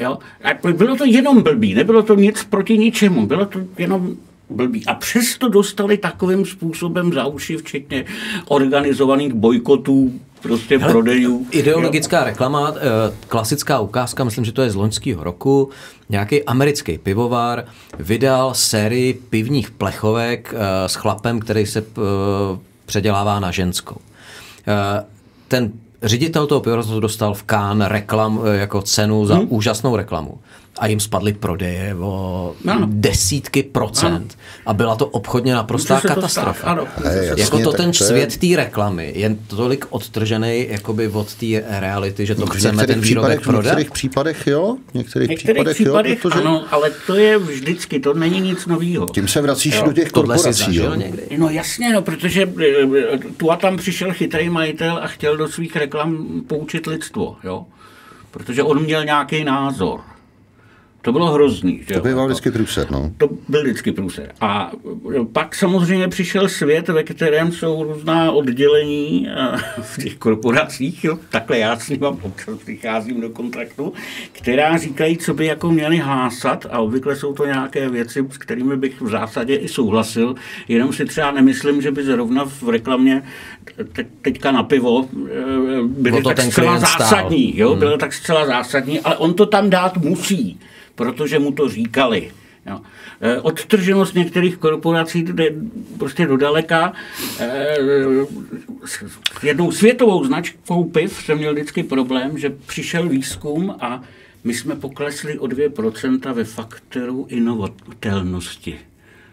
Jo? A bylo to jenom blbý, nebylo to nic proti ničemu, bylo to jenom blbý. A přesto dostali takovým způsobem za uši, včetně organizovaných bojkotů, prostě Hele, prodejů. Ideologická reklama, eh, klasická ukázka, myslím, že to je z loňského roku. Nějaký americký pivovar vydal sérii pivních plechovek eh, s chlapem, který se eh, předělává na ženskou. Ten ředitel toho pivovaru dostal v Cannes reklam jako cenu za hmm. úžasnou reklamu. A jim spadly prodeje o Ano. desítky procent. A byla to obchodně naprostá to katastrofa. stát, ano. Hej, jasně, jako to tak ten to je- svět té reklamy je tolik odtržený jakoby od té reality, že to V chceme některých ten výrobek případech, v prodat. některých případech jo, v některých, některých případech, případech, jo, protože ano, ale to je vždycky, to není nic nového. tím se vracíš do těch Tohle korporací. zažil Jo. někdy? No jasně, no, protože eh, tu a tam přišel chytrý majitel a chtěl do svých reklam poučit lidstvo, jo? Protože on měl nějaký názor. To bylo hrozný. Že To jo? býval vždycky průser, no. To byl vždycky průser. A pak samozřejmě přišel svět, ve kterém jsou různá oddělení eh, v těch korporacích, jo, takhle já s nimi občas přicházím do kontaktu, která říkají, co by jako měli hlásat a obvykle jsou to nějaké věci, s kterými bych v zásadě i souhlasil, jenom si třeba nemyslím, že by zrovna v reklamě te- teďka na pivo eh, byly tak zcela stál. zásadní, jo, bylo tak zcela zásadní, ale on to tam dát musí, protože mu to říkali. Jo. Eh, Odtrženost některých korporací jde prostě do daleka. Eh, S jednou světovou značkou piv jsem měl vždycky problém, že přišel výzkum a my jsme poklesli o 2% ve faktoru inovatelnosti.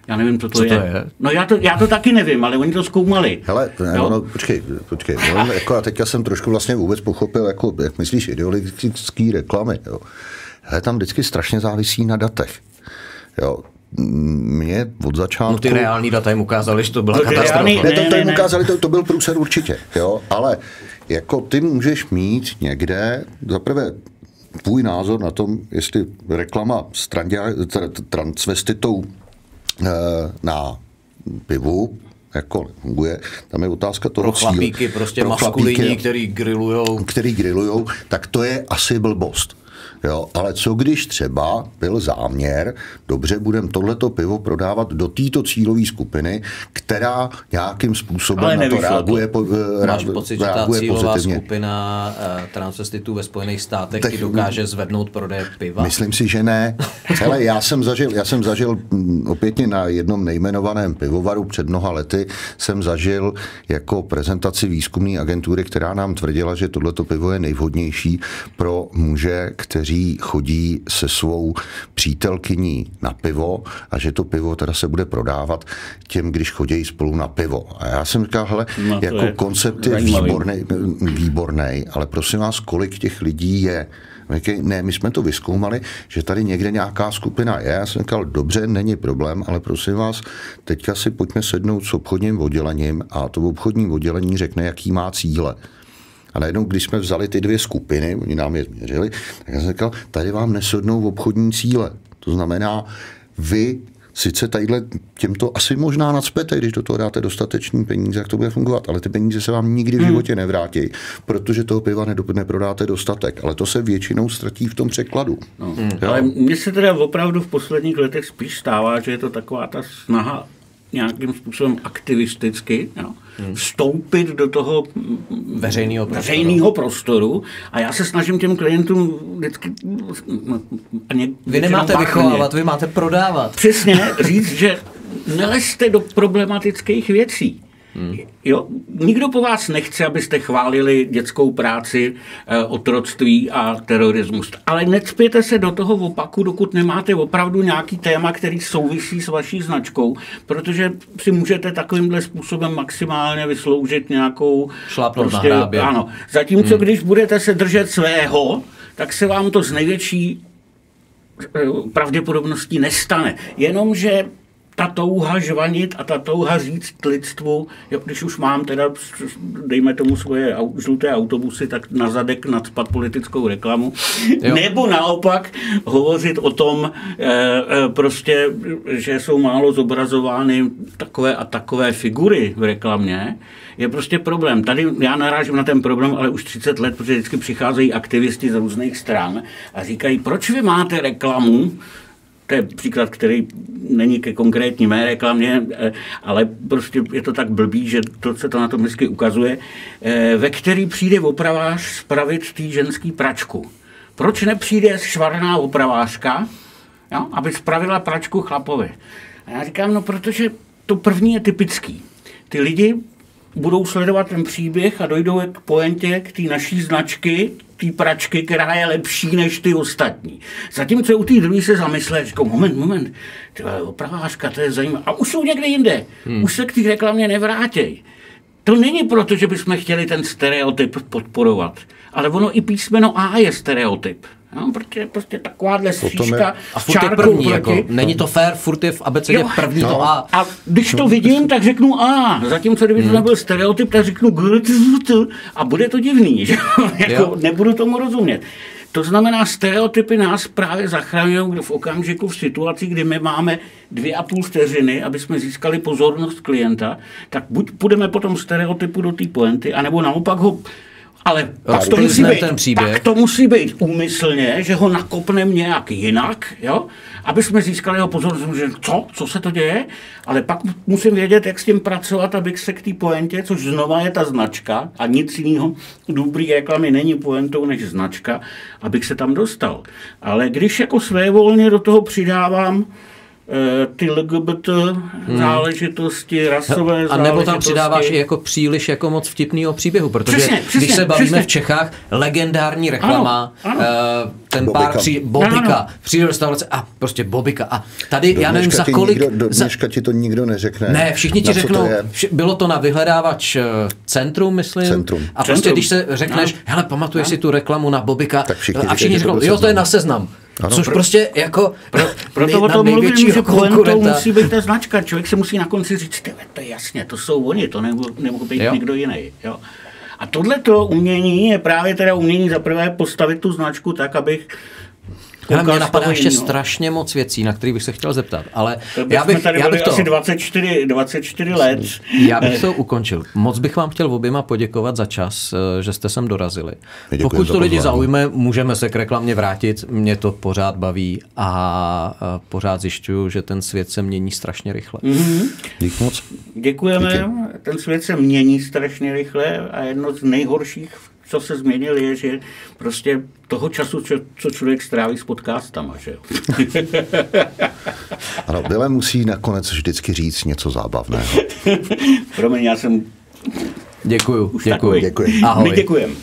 Já nevím, co to, Co to je. je? No já to, já to taky nevím, ale oni to zkoumali. Hele, ne, ono, počkej, počkej. No, jako, a teďka jsem trošku vlastně vůbec pochopil, jako, jak myslíš, ideologický reklamy. Jo. Hele, tam vždycky strašně závisí na datech. Jo. Mě od začátku... No ty reální data jim ukázali, že to byla No katastrofa. reální- Ne, to, Ne, to jim ukázali, to, to byl průser určitě, jo, ale jako ty můžeš mít někde, zaprvé tvůj názor na tom, jestli reklama s transvestitou eh, na pivu jako funguje, tam je otázka toho Pro cíle. chlapíky prostě Pro chlapíky, který grillujou. který grillujou, tak to je asi blbost. Jo, ale co když třeba byl záměr, dobře, budeme tohleto pivo prodávat do této cílové skupiny, která nějakým způsobem Ale na to reaguje, po, eh, Máš reaguje- pocit, že ta cílová pozitivně. skupina uh, transvestitů ve Spojených státech Tak- ti dokáže zvednout prodeje piva? Myslím si, že ne. Ale já jsem zažil, já jsem zažil mm, opětně na jednom nejmenovaném pivovaru před mnoha lety, jsem zažil jako prezentaci výzkumné agentury, která nám tvrdila, že tohleto pivo je nejvhodnější pro muže, kteří chodí se svou přítelkyní na pivo a že to pivo teda se bude prodávat těm, když chodí spolu na pivo. A já jsem říkal, hele, No, jako je koncept je výborný, výborný, ale prosím vás, kolik těch lidí je? Říkají, Ne, my jsme to vyskoumali, že tady někde nějaká skupina je. Já jsem říkal, dobře, není problém, ale prosím vás, teďka si pojďme sednout s obchodním oddělením a to obchodní oddělení řekne, jaký má cíle. A najednou, když jsme vzali ty dvě skupiny, oni nám je změřili, tak já jsem říkal, tady vám nesednou obchodní cíle. To znamená, vy sice tadyhle těmto asi možná nadspete, když do toho dáte dostatečný peníze, jak to bude fungovat, ale ty peníze se vám nikdy v Hmm. životě nevrátí, protože toho piva neprodáte dostatek, ale to se většinou ztratí v tom překladu. No. Ale mně se teda opravdu v posledních letech spíš stává, že je to taková ta snaha nějakým způsobem aktivisticky jo, vstoupit do toho Veřejného prostoru. veřejného prostoru a já se snažím těm klientům vždycky a ně, Vy nemáte vychovávat, vy máte prodávat. Přesně říct, že nelezte do problematických věcí. Hmm. Jo, nikdo po vás nechce, abyste chválili dětskou práci, eh, otroctví a terorismus. Ale necpěte se do toho opaku, dokud nemáte opravdu nějaký téma, který souvisí s vaší značkou, protože si můžete takovýmhle způsobem maximálně vysloužit nějakou... Šlápnout na hrábě. Ano. Zatímco, když budete se držet svého, tak se vám to z největší eh, pravděpodobností nestane. Jenomže ta touha žvanit a ta touha říct lidstvu, jo, když už mám teda, dejme tomu svoje žluté autobusy, tak na zadek nadspat politickou reklamu, Jo. nebo naopak hovořit o tom, eh, eh, prostě, že jsou málo zobrazovány takové a takové figury v reklamě, je prostě problém. Tady já narážím na ten problém, ale už 30 let, protože vždycky přicházejí aktivisti z různých stran a říkají, proč vy máte reklamu, to je příklad, který není ke konkrétní mé reklamě, eh, ale prostě je to tak blbý, že to se to na tom vždycky ukazuje, eh, ve který přijde opravář spravit tý ženský pračku. Proč nepřijde švarná opravářka, jo, aby spravila pračku chlapovi? A já říkám, no protože to první je typický. Ty lidi budou sledovat ten příběh a dojdou k poentě k té naší značky, té pračky, která je lepší než ty ostatní. Zatímco u té druhé se zamyslí, říkou, moment, moment, ty opravářka, to je zajímavé. A už jsou někde jinde, hmm. už se k té reklamě nevrátěj. To není proto, že bychom chtěli ten stereotyp podporovat, ale ono i písmeno A je stereotyp. No, protože prostě takováhle střížka A s furt je čárkou první, jako, není to fair, furt je v abecedě Jo. první to No. A. A když to vidím, tak řeknu A. Zatímco kdyby to Hmm. nebyl stereotyp, tak řeknu G, a bude to divný. Že? Jo. jako, nebudu tomu rozumět. To znamená, stereotypy nás právě zachraňují v okamžiku v situaci, kdy my máme dvě a půl vteřiny, aby jsme získali pozornost klienta, tak buď půjdeme po tom stereotypu do té poenty, anebo naopak ho ale pak to, musí být, ten příběh. pak to musí být úmyslně, že ho nakopneme nějak jinak, jo? aby jsme získali jeho pozornost, že co, co se to děje, ale pak musím vědět, jak s tím pracovat, abych se k té poentě, což znova je ta značka a nic jiného dobrý reklamy není poentou než značka, abych se tam dostal. Ale když jako svévolně do toho přidávám ty LGBT záležitosti, rasové Hmm. A nebo tam záležitosti. přidáváš i jako příliš jako moc vtipného příběhu, protože Přesně, přesně, když se bavíme přesně. v Čechách, legendární reklama, Ano, ano. eh, ten Bobika. pár při, Ano, Bobika, ano. přijde do restaurace a prostě Bobika. A tady, Do já nevím za kolik... Nikdo, do za, dneška ti to nikdo neřekne. ne, všichni ti řeknou, To je. bylo to na vyhledávač eh, Centrum, myslím. Centrum. A prostě Centrum. když se řekneš, Ano. hele, pamatuješ si tu reklamu na Bobika? Tak všichni a všichni řeknou, jo, to je na seznam. Ano. Což prostě jako Proto nej- o na tom mluvím, že pointou konkurenta. musí být ta značka. Člověk se musí na konci říct, "Ty, to je jasně, to jsou oni, to nemohl být Jo. někdo jiný. Jo. A tohleto umění je právě teda umění za prvé postavit tu značku tak, abych Hele, koukal mě napadá ještě jinýho. strašně moc věcí, na které bych se chtěl zeptat, ale já bych, tady já bych to... asi 24, 24 let. Já bych to ukončil. Moc bych vám chtěl oběma poděkovat za čas, eh, že jste sem dorazili. My děkujeme Pokud to lidi pozvání. zaujme, můžeme se k reklamě vrátit. Mě to pořád baví a eh, pořád zjišťuju, že ten svět se mění strašně rychle. Dík moc. Děkujeme, Díky. ten svět se mění strašně rychle a jedno z nejhorších, co se změnil, je, že prostě toho času, co, co člověk stráví s podcastama, že jo. Ano, Bile musí nakonec vždycky říct něco zábavného. Promiň, já jsem Děkuju, už děkuju. takový. Děkuji. Ahoj. My děkujeme.